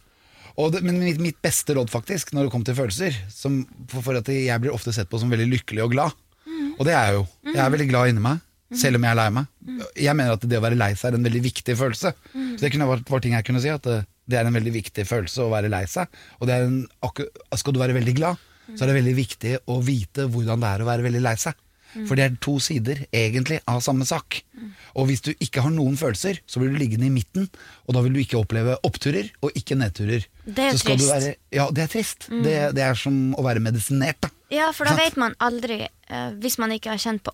Og det, men mitt, mitt beste råd faktisk når det kommer til følelser som, for, for at jeg blir ofte sett på som veldig lykkelig og glad. Og det er jeg jo. Jeg er veldig glad inni meg, selv om jeg er lei meg. Jeg mener at det å være lei seg er en veldig viktig følelse. Så det kunne vært, vært ting jeg kunne si, at det, det er en veldig viktig følelse å være lei seg. Og det er en, skal du være veldig glad, så er det veldig viktig å vite hvordan det er å være veldig lei seg. For det er to sider, egentlig, av samme sak. Og hvis du ikke har noen følelser, så blir du liggende i midten, og da vil du ikke oppleve oppturer og ikke nedturer. Det er Så skal du trist. Være, ja, det er trist. Det, det er som å være medisinert, da. Ja, for da vet man aldri uh, Hvis man ikke har kjent på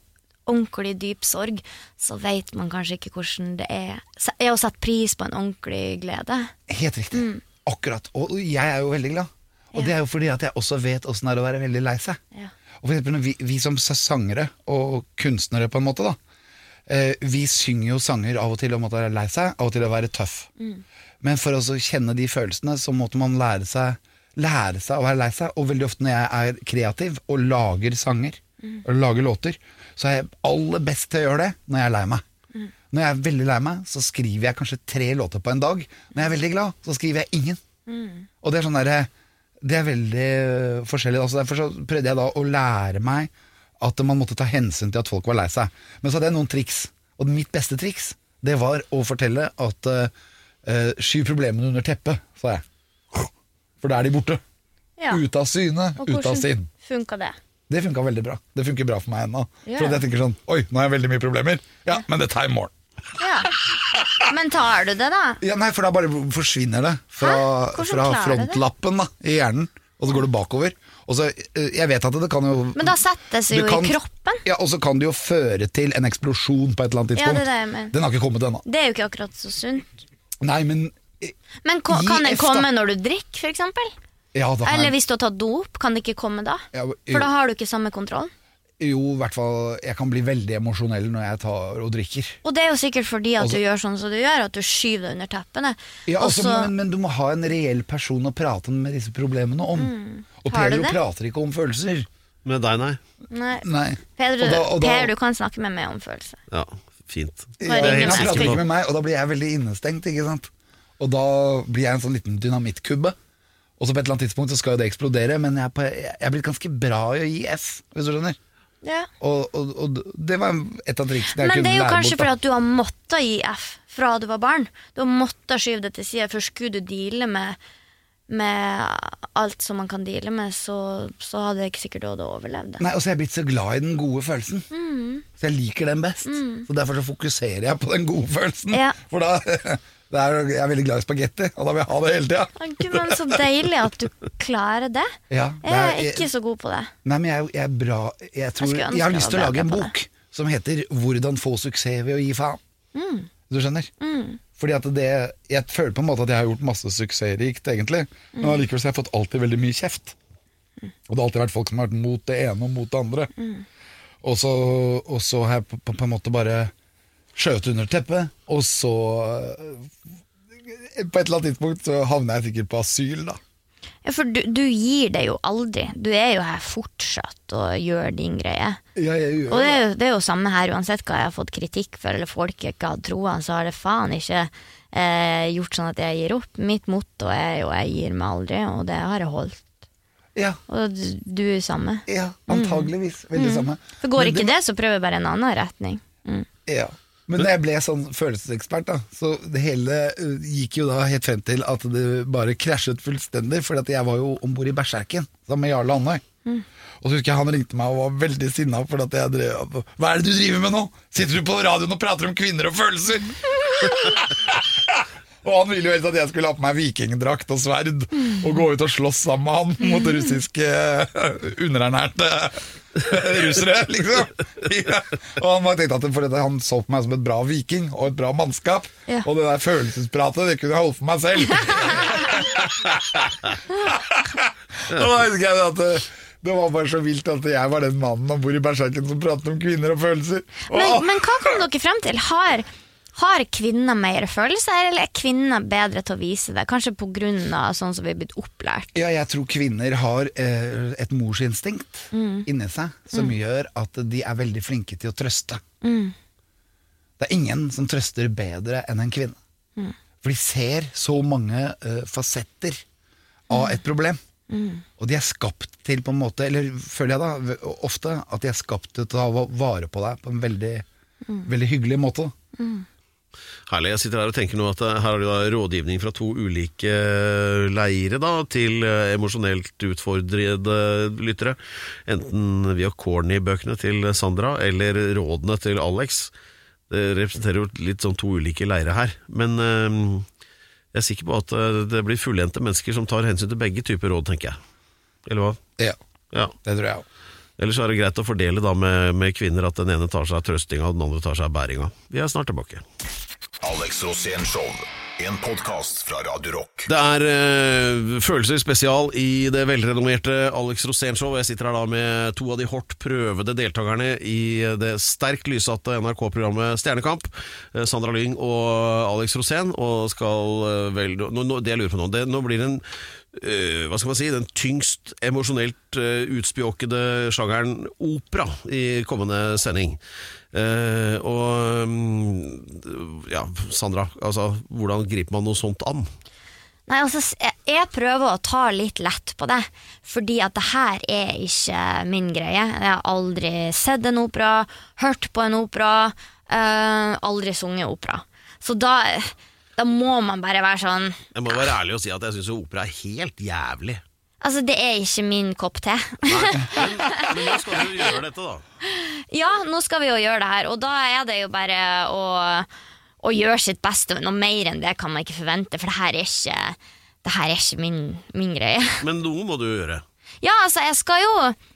ordentlig dyp sorg, så vet man kanskje ikke hvordan det er, er å sette pris på en ordentlig glede. Helt riktig. Akkurat. Og jeg er jo veldig glad. Og det er jo fordi at jeg også vet åssen det er å være veldig lei seg. Ja. Og for eksempel, vi, vi som sangere og kunstnere, på en måte, da. Eh, vi synger jo sanger av og til om å være lei seg, av og til å være tøff. Men for å kjenne de følelsene, så måtte man lære seg, lære seg å være lei seg. Og veldig ofte når jeg er kreativ og lager sanger, og lager låter, så er jeg aller best til å gjøre det når jeg er lei meg. Når jeg er veldig lei meg, så skriver jeg kanskje tre låter på en dag. Når jeg er veldig glad, så skriver jeg ingen. Og det er sånn derre Det er veldig øh, forskjellig. Altså derfor så prøvde jeg da å lære meg at man måtte ta hensyn til at folk var lei seg. Men så hadde jeg noen triks. Og mitt beste triks, det var å fortelle at uh, skyv problemene under teppet, sa jeg. For da er de borte. Ja. Ute av syne, ute av sinn. funka det? Det funka veldig bra. Det funker bra for meg ennå. Ja. For jeg tenker sånn Oi, nå har jeg veldig mye problemer. Ja, men det tar i morgen. Ja. Men tar du det, da? Ja, nei, for da bare forsvinner det fra, fra du frontlappen da, i hjernen, og så går det bakover. Og så, eh, jeg vet at det kan jo Men da settes det jo kan- i kroppen. Ja, Og så kan det jo føre til en eksplosjon på et eller annet tidspunkt. Ja, det er det jeg mener. Den har ikke kommet ennå. Det er jo ikke akkurat så sunt. Nei, men eh, Men kan den komme når du drikker, eksempel? Ja, da Eller hvis du har tatt dop, kan det ikke komme da? Ja, jo. For da har du ikke samme kontroll. Jo, i hvert fall Jeg kan bli veldig emosjonell når jeg tar og drikker. Og det er jo sikkert fordi at Altså- du gjør sånn som du gjør, at du skyver deg under teppene. Ja, altså, så- men, men du må ha en reell person å prate med disse problemene om. Og Mm. og Pedro prater ikke om følelser. Med deg, nei. Nei. Nei. Pedro, Og da- og da- Per, du kan snakke med meg om følelser. Ja, fint. Ja, jeg han prater ikke med meg, og da blir jeg veldig innestengt. Ikke sant? Og da blir jeg en sånn liten dynamittkubbe. Og så på et eller annet tidspunkt så skal jo det eksplodere, men jeg er, på, jeg er blitt ganske bra i å gi F, hvis du skjønner. Ja. Og, og, og det var et av triksene jeg Men kunne det er jo kanskje bort. fordi at du har måttet gi F fra du var barn. Du har måttet skyve det til side, for skulle du deale med, med alt som man kan deale med, så, så hadde jeg ikke sikkert du hadde overlevd det. Nei, og så er jeg blitt så glad i den gode følelsen. Mm. Så jeg liker den best. Så derfor så fokuserer jeg på den gode følelsen. Ja. For da er, Jeg er veldig glad i spagetti, og da vil jeg ha det hele tida. Så deilig at du klarer det. Ja, det Jeg er er- ikke så god på det. Nei, men jeg, jeg er bra Jeg, tror, jeg, har lyst til å lage en bok som heter 'Hvordan få suksess ved å gi faen'. Mm. Du skjønner? Fordi at det Jeg føler på en måte at jeg har gjort masse suksessrikt, egentlig. Men Mm. allikevel har jeg fått alltid veldig mye kjeft. Og det har alltid vært folk som har vært mot det ene og mot det andre. Mm. Og, så, og så har jeg på, på, på en måte bare skjøvet under teppet, og så eh, På et eller annet tidspunkt så havner jeg sikkert på asyl, da. Ja, for du, du gir det jo aldri. Du er jo her fortsatt og gjør din greie. Ja, jeg gjør Og det er, jo, det er jo samme her, uansett hva jeg har fått kritikk for, eller folk ikke har troa, så har det faen ikke eh, gjort sånn at jeg gir opp. Mitt motto er jo 'jeg gir meg aldri', og det har jeg holdt. Ja, Og du, du er samme. ja antageligvis. Veldig samme. For går Men ikke det, så prøver jeg bare en annen retning. Mm. Ja. Men da jeg ble sånn følelsesekspert, da, så det hele gikk jo da helt frem til at det bare krasjet fullstendig, for jeg var jo om bord i Berserken sammen med Jarle Andøy. Og så husker jeg han ringte meg og var veldig sinna for at jeg drev Hva er det du driver med nå? Sitter du på radioen og prater om kvinner og følelser? og han ville jo helst at jeg skulle ha på meg vikingdrakt og sverd og gå ut og slåss sammen med han mot russiske underernærte russere, liksom. Ja. Og han bare tenkte at for at han så på meg som et bra viking og et bra mannskap. Ja. Og det der følelsespratet, det kunne jeg holdt for meg selv. og da husker jeg at det, det var bare så vilt at jeg var den mannen om bord i Berserken som pratet om kvinner og følelser. Men, men hva kom dere frem til? Har, har kvinner mer følelser, eller er kvinner bedre til å vise det? Kanskje av sånn som vi er blitt opplært? Ja, jeg tror kvinner har eh, et morsinstinkt Mm. inni seg som gjør at de er veldig flinke til å trøste. Mm. Det er ingen som trøster bedre enn en kvinne. Mm. For de ser så mange eh, fasetter av Mm. et problem. Og de er skapt til på en måte, eller føler jeg da, ofte, at de er skapt til å ta vare på deg på en veldig, Mm. veldig hyggelig måte. Herlig. Jeg sitter her og tenker nå at eh, her har du da rådgivning fra to ulike eh, leire da, til eh, emosjonelt utfordrede lyttere. Enten via corny-bøkene til Sandra eller rådene til Alex. Det representerer jo litt sånn to ulike leire her. Men jeg er sikker på at det blir fullendte mennesker som tar hensyn til begge typer råd, tenker jeg. Eller hva? Ja, Ja. det tror jeg òg. Ellers er det greit å fordele da med, med kvinner at den ene tar seg av trøstinga, og den andre tar seg av bæringa. Vi er snart tilbake. Alex Rosén Show. En podkast fra Radio Rock. Det er eh, følelser spesial i det velrenommerte Alex Rosén Show. Jeg sitter her da med to av de hardt prøvede deltakerne i det sterkt lysatte NRK-programmet Stjernekamp. eh, Sandra Lyng og Alex Rosén. Og skal eh, vel nå, nå, Det jeg lurer på nå, det, nå blir det en eh, hva skal man si, den tyngst emosjonelt uh, utspjåkede sjangeren opera i kommende sending. Eh, og mm, ja, Sandra, altså, hvordan griper man noe sånt an? Nei, altså, jeg, jeg prøver å ta litt lett på det, fordi at det her er ikke min greie. Jeg har aldri sett en opera, hørt på en opera, eh, aldri sunget opera. Så da, da må man bare være sånn Jeg må være ærlig og si at jeg syns opera er helt jævlig. Altså, det er ikke min kopp te. Men, men nå skal du gjøre dette, da. ja, nå skal vi jo gjøre det her, og da er det jo bare å, å gjøre sitt beste. Noe mer enn det kan man ikke forvente, for det her er ikke, det her er ikke min, min greie. Men noe må du gjøre. Ja, altså, jeg skal jo,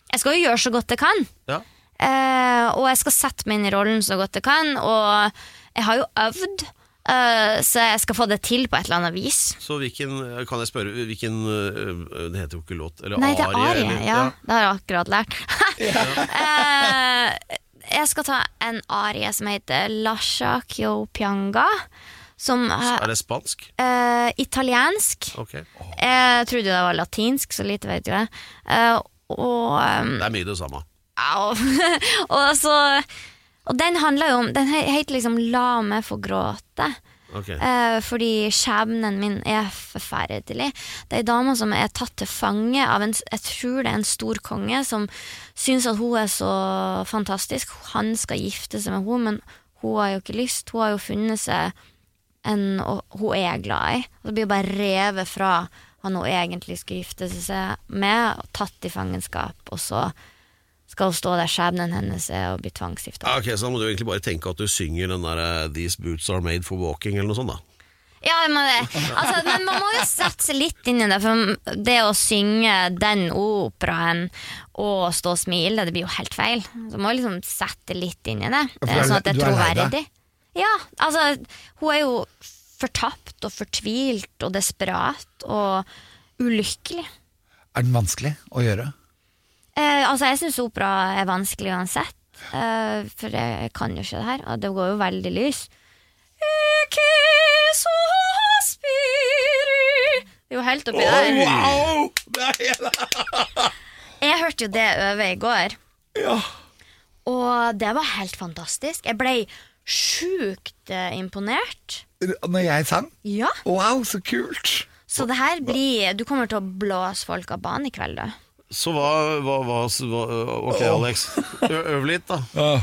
jeg skal jo gjøre så godt jeg kan. Ja. Eh, og jeg skal sette meg inn i rollen så godt jeg kan, og jeg har jo øvd. Eh, så jeg skal få det til på et eller annet vis. Så hvilken, kan jeg spørre, hvilken øh, Det heter jo ikke låt. Eller Nei, det er arie, arie. eller- Ja, det har jeg akkurat lært. uh, jeg skal ta en arie som heter Lasha Kyo Pianga. Som Er er det spansk? eh, italiensk. Oh. Jeg trodde det var latinsk, så lite vet jeg. Uh, og um, Det er mye det samme. Og så Og den handler jo om Den he- heter liksom La meg få gråte. Okay. Eh, fordi skjebnen min er forferdelig. Det er ei dame som er tatt til fange av en Jeg tror det er en stor konge som syns at hun er så fantastisk. Han skal gifte seg med henne, men hun har jo ikke lyst. Hun har jo funnet seg en hun er glad i. Og så blir hun bare revet fra han hun egentlig skulle gifte seg med, og tatt i fangenskap, og så skal stå der skjebnen hennes er å bli tvangsgifta. Ja, ok, Så da må du egentlig bare tenke at du synger den der eh, 'These boots are made for walking', eller noe sånt. da Ja, men, altså, men man må jo sette seg litt inn i det, for det å synge den operaen og stå og smile, det blir jo helt feil. Så man må liksom sette litt inn i det, det er- sånn at det er er troverdig. Ja, altså, hun er jo fortapt og fortvilt og desperat og ulykkelig. Er den vanskelig å gjøre? Altså, jeg syns opera er vanskelig uansett, uh, for jeg kan jo ikke det her, og det går jo veldig lys. Det er jo helt oppi der. Wow! Jeg hørte jo det øve i går, Ja. og det var helt fantastisk. Jeg ble sjukt eh, imponert. Når jeg sang? Ja. Wow, så kult! Så det her blir Du kommer til å blåse folk av banen i kveld, du. Så hva, hva, hva, hva Ok, Alex. Øv litt, da. Ja.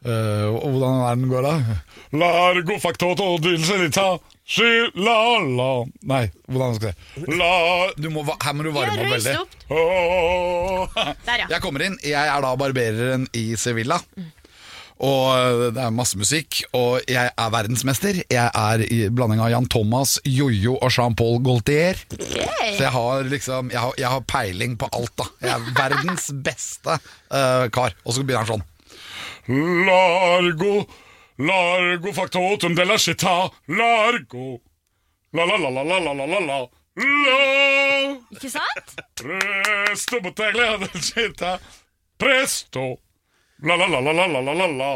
Uh, og hvordan er den går, da? Largo factoto dulcelita sky la la Nei, hvordan skal jeg la du må, Her må du varme opp veldig. Der, ja. Jeg kommer inn. Jeg er da barbereren i Sevilla. Og eh, det er masse musikk, og jeg er verdensmester. Jeg er i blanding av Jan Thomas, Jojo og Jean-Paul Gaultier. Så jeg har liksom jeg har, jeg har, peiling på alt, da. Jeg er verdens beste uh, kar. Og så begynner han sånn. Largo, largo factotum de la città, largo. La-la-la-la-la-la-la-la. Ikke sant? Presto mot glede città. Presto. La-la-la-la-la-la-la-la.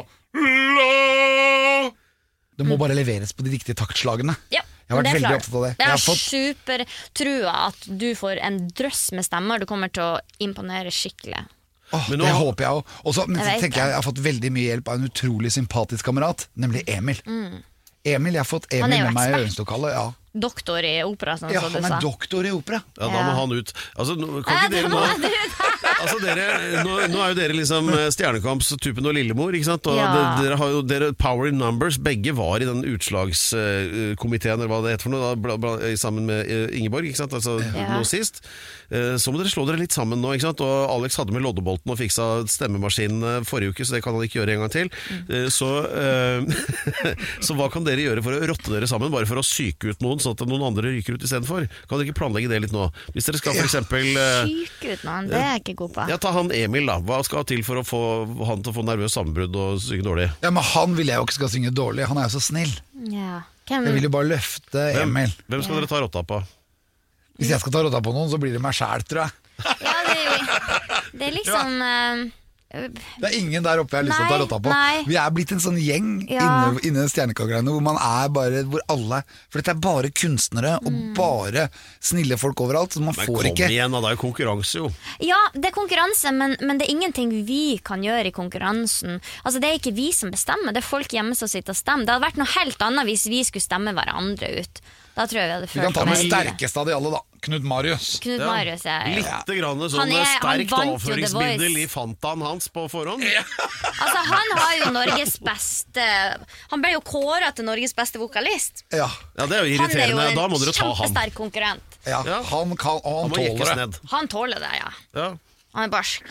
Det må bare leveres på de riktige taktslagene. Ja, jeg har vært veldig opptatt av det. Det er fått... supertrua at du får en drøss med stemmer. Du kommer til å imponere skikkelig. Oh, nå... Det håper jeg òg. Jeg jeg har fått veldig mye hjelp av en utrolig sympatisk kamerat, nemlig Emil. Mm. Emil, Jeg har fått Emil med meg i øvingslokalet. Ja. Doktor i opera, sånn ja, som du sa. Ja, han er doktor i opera. Ja, da må han ut. Altså, kan ikke dere nå Altså dere, nå, nå er jo dere liksom eh, Stjernekamps-tupen og Lillemor, ikke sant? Og Ja. dere, dere har jo dere Power in Numbers, begge var i den utslagskomiteen, eller hva det heter for noe, da, bla, bla, sammen med eh, Ingeborg, ikke sant? Altså Ja. nå sist. Eh, Så må dere slå dere litt sammen nå, ikke sant? Og Alex hadde med loddebolten og fiksa stemmemaskinen forrige uke, så det kan han ikke gjøre en gang til. Eh, Så, eh, så hva kan dere gjøre for å rotte dere sammen, bare for å psyke ut noen, sånn at noen andre ryker ut istedenfor? Kan dere ikke planlegge det litt nå? Hvis dere skal eksempel eh, ut noen, det er jeg ikke god på. ja, Ta han Emil, da. Hva skal til for å få han til å få nervøst sammenbrudd og synge dårlig? Ja, Men han vil jeg jo ikke skal synge dårlig, han er jo så snill. Ja. Hvem, Jeg vil jo bare løfte Emil. Hvem skal dere ta rotta på? Hvis jeg skal ta rotta på noen, så blir det meg sjæl, tror jeg. ja, det, er det er liksom eh, Det er ingen der oppe jeg har lyst til å ta rotta på. nei. Vi er blitt en sånn gjeng Ja. inne, inne i Stjernekakk-greiene hvor man er bare Hvor alle For dette er bare kunstnere og Mm. bare snille folk overalt, så man Men får kom igjen, da. Det er jo konkurranse, jo. Ja, det er konkurranse, men, men det er ingenting vi kan gjøre i konkurransen. Altså, Det er ikke vi som bestemmer, det er folk hjemme som sitter og stemmer. Det hadde vært noe helt annet hvis vi skulle stemme hverandre ut. Da tror jeg vi hadde følt Vi kan ta med sterkeste av de alle, da. Knut Marius. Knut Ja. Marius ja. ja. Litt grann sånn Han er- han sterkt vant jo The avføringsmiddel Voice. i Fantaen hans på forhånd. Altså, han har jo Norges beste Han ble jo kåra til Norges beste vokalist. Ja, Ja, Det er jo Han er jo irriterende. en Da må dere ta han. kjempesterk konkurrent. ja. Ja. Han kan, og Han han må jekkes tåler det. ned. Han tåler det, ja. Ja. Han er barsk.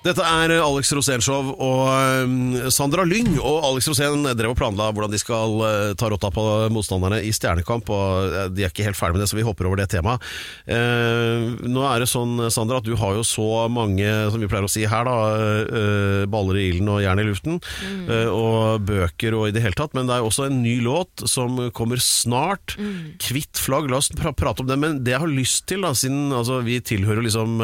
Dette er Alex Rosénshow og um, Sandra Lyng og Alex Rosén drev og planla hvordan de skal uh, ta rotta på motstanderne i Stjernekamp, og de er ikke helt ferdig med det, så vi hopper over det temaet. Nå er det sånn, Sandra, at du har jo så mange, som vi pleier å si her, da, baller i ilden og jern i luften, uh, og bøker og i det hele tatt, men det er også en ny låt som kommer snart. Kvitt flagg, la oss pra prate om det, men det jeg har lyst til, da, siden altså, vi tilhører liksom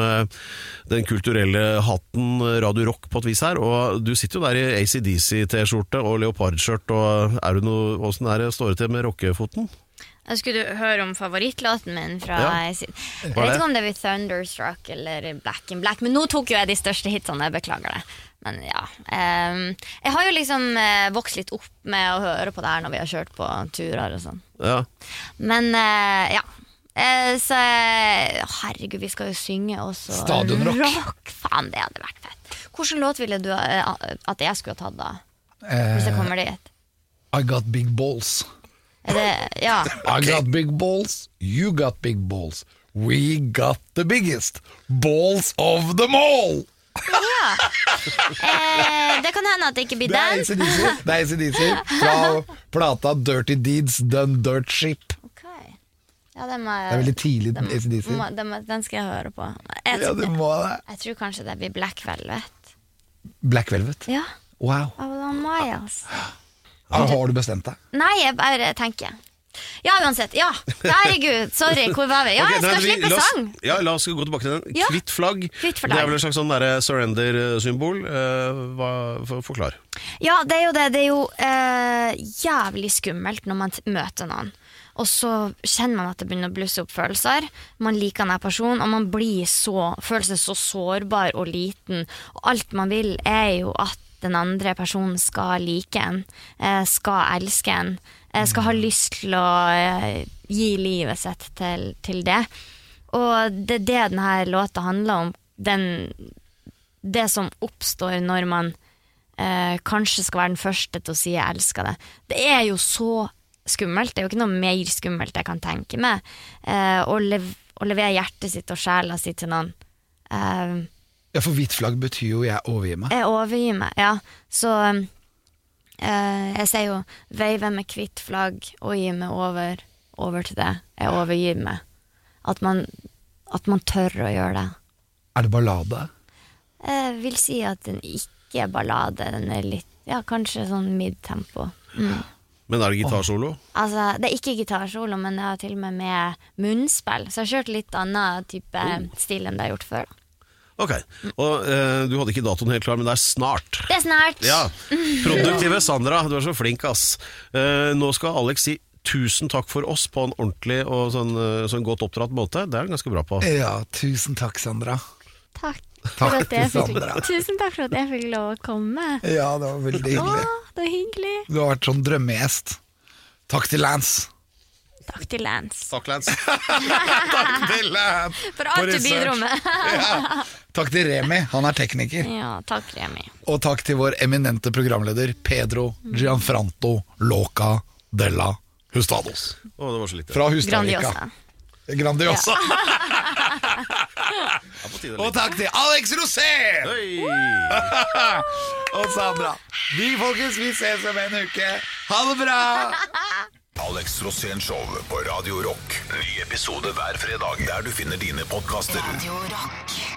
den kulturelle hatten Radio Rock på et vis her, og du sitter jo der i ACDC-T-skjorte og leopardskjørt, og er du noe, hvordan er det står det til med rockefoten? Jeg skulle høre om favorittlåten min fra Ja. Jeg vet ikke om det blir Thunderstruck eller Black in Black, men nå tok jo jeg de største hitsene, jeg beklager det. Men ja. ehm, jeg har jo liksom eh, vokst litt opp med å høre på det her når vi har kjørt på turer og sånn. Ja. Men eh, ja. Eh, så eh, herregud, vi skal jo synge også Stadionrock. rock. Faen, det hadde vært fett. Hvilken låt ville du eh, at jeg skulle ha tatt da? Eh, Hvis jeg kommer dit? I got big balls. Det, ja. I got big balls, you got big balls. We got the biggest balls of them all! Eh, det kan hende at det ikke blir den. Det er ACDC fra plata Dirty Deeds Done Dirt Ship. Ja, den, er, Det er veldig tidlig AC/DC. den, skal jeg høre på. Jeg, Ja, det må det. jeg tror kanskje det blir Black Velvet. Black Velvet. Ja, Wow. Avalon Miles. Har du bestemt deg? Nei, jeg bare tenker. Ja, uansett. Ja, herregud. Sorry, hvor var vi? Ja, Ok, jeg nei, skal vi- slippe oss- sang. Ja, la oss gå tilbake til den. Ja. Kvitt flagg. Kvitt flagg. Det er vel et slags sånn surrender-symbol. Eh, Forklar. Ja, det er jo det. Det er jo uh, jævlig skummelt når man t møter noen. Og så kjenner man at det begynner å blusse opp følelser. Man liker denne personen, og man blir så, føler seg så sårbar og liten. Og alt man vil, er jo at den andre personen skal like en, eh, skal elske en, eh, skal ha lyst til å eh, gi livet sitt til, til det. Og det er det denne låta handler om. Den, det som oppstår når man eh, kanskje skal være den første til å si 'jeg elsker deg'. Det er jo så skummelt. Det er jo ikke noe mer skummelt jeg kan tenke meg. Eh, å, lev å levere hjertet sitt og sjela si til noen. Eh, Ja, for hvitt flagg betyr jo 'jeg overgir meg'. jeg overgir meg, ja. Så eh, jeg sier jo 'veive med hvitt flagg og gi meg over', over til det. Jeg overgir meg. At man, at man tør å gjøre det. Er det ballade? Jeg vil si at den ikke er ballade. Den er litt, ja, kanskje sånn midtempo. Mm. Men er det gitarsolo? Altså, det er ikke gitarsolo, men jeg har til og med med munnspill. Så jeg har kjørt litt annen type stil enn det jeg har gjort før. Ok. Og eh, Du hadde ikke datoen helt klar, men det er snart. Det er snart! Ja, Produktive Sandra, du er så flink, ass. Eh, nå skal Alex si tusen takk for oss på en ordentlig og sånn, eh, sånn godt oppdratt måte. Det er du ganske bra på. Ja, tusen takk, Sandra. Takk. Takk for at jeg fikk, tusen takk for at jeg fikk lov å komme. Ja, det var veldig Å, hyggelig. det var hyggelig. Du har vært sånn drømmegjest. Takk til Lance. Takk til Lance Takk, Lance. Takk til Lance for alt du bidro med. Ja. Takk til Remi, han er tekniker. Ja, takk, Remi. Og takk til vår eminente programleder Pedro Gianfranto Loca della Hustados. Å, det var så lite. Fra Hustadvika. Grandiosa. Og takk til Alex Rosén og Sandra. Vi folkens, vi ses om en uke. Ha det bra! Alex Rosén Show på Radio Rock. Ny episode hver fredag der du finner dine podkaster. Radio Rock.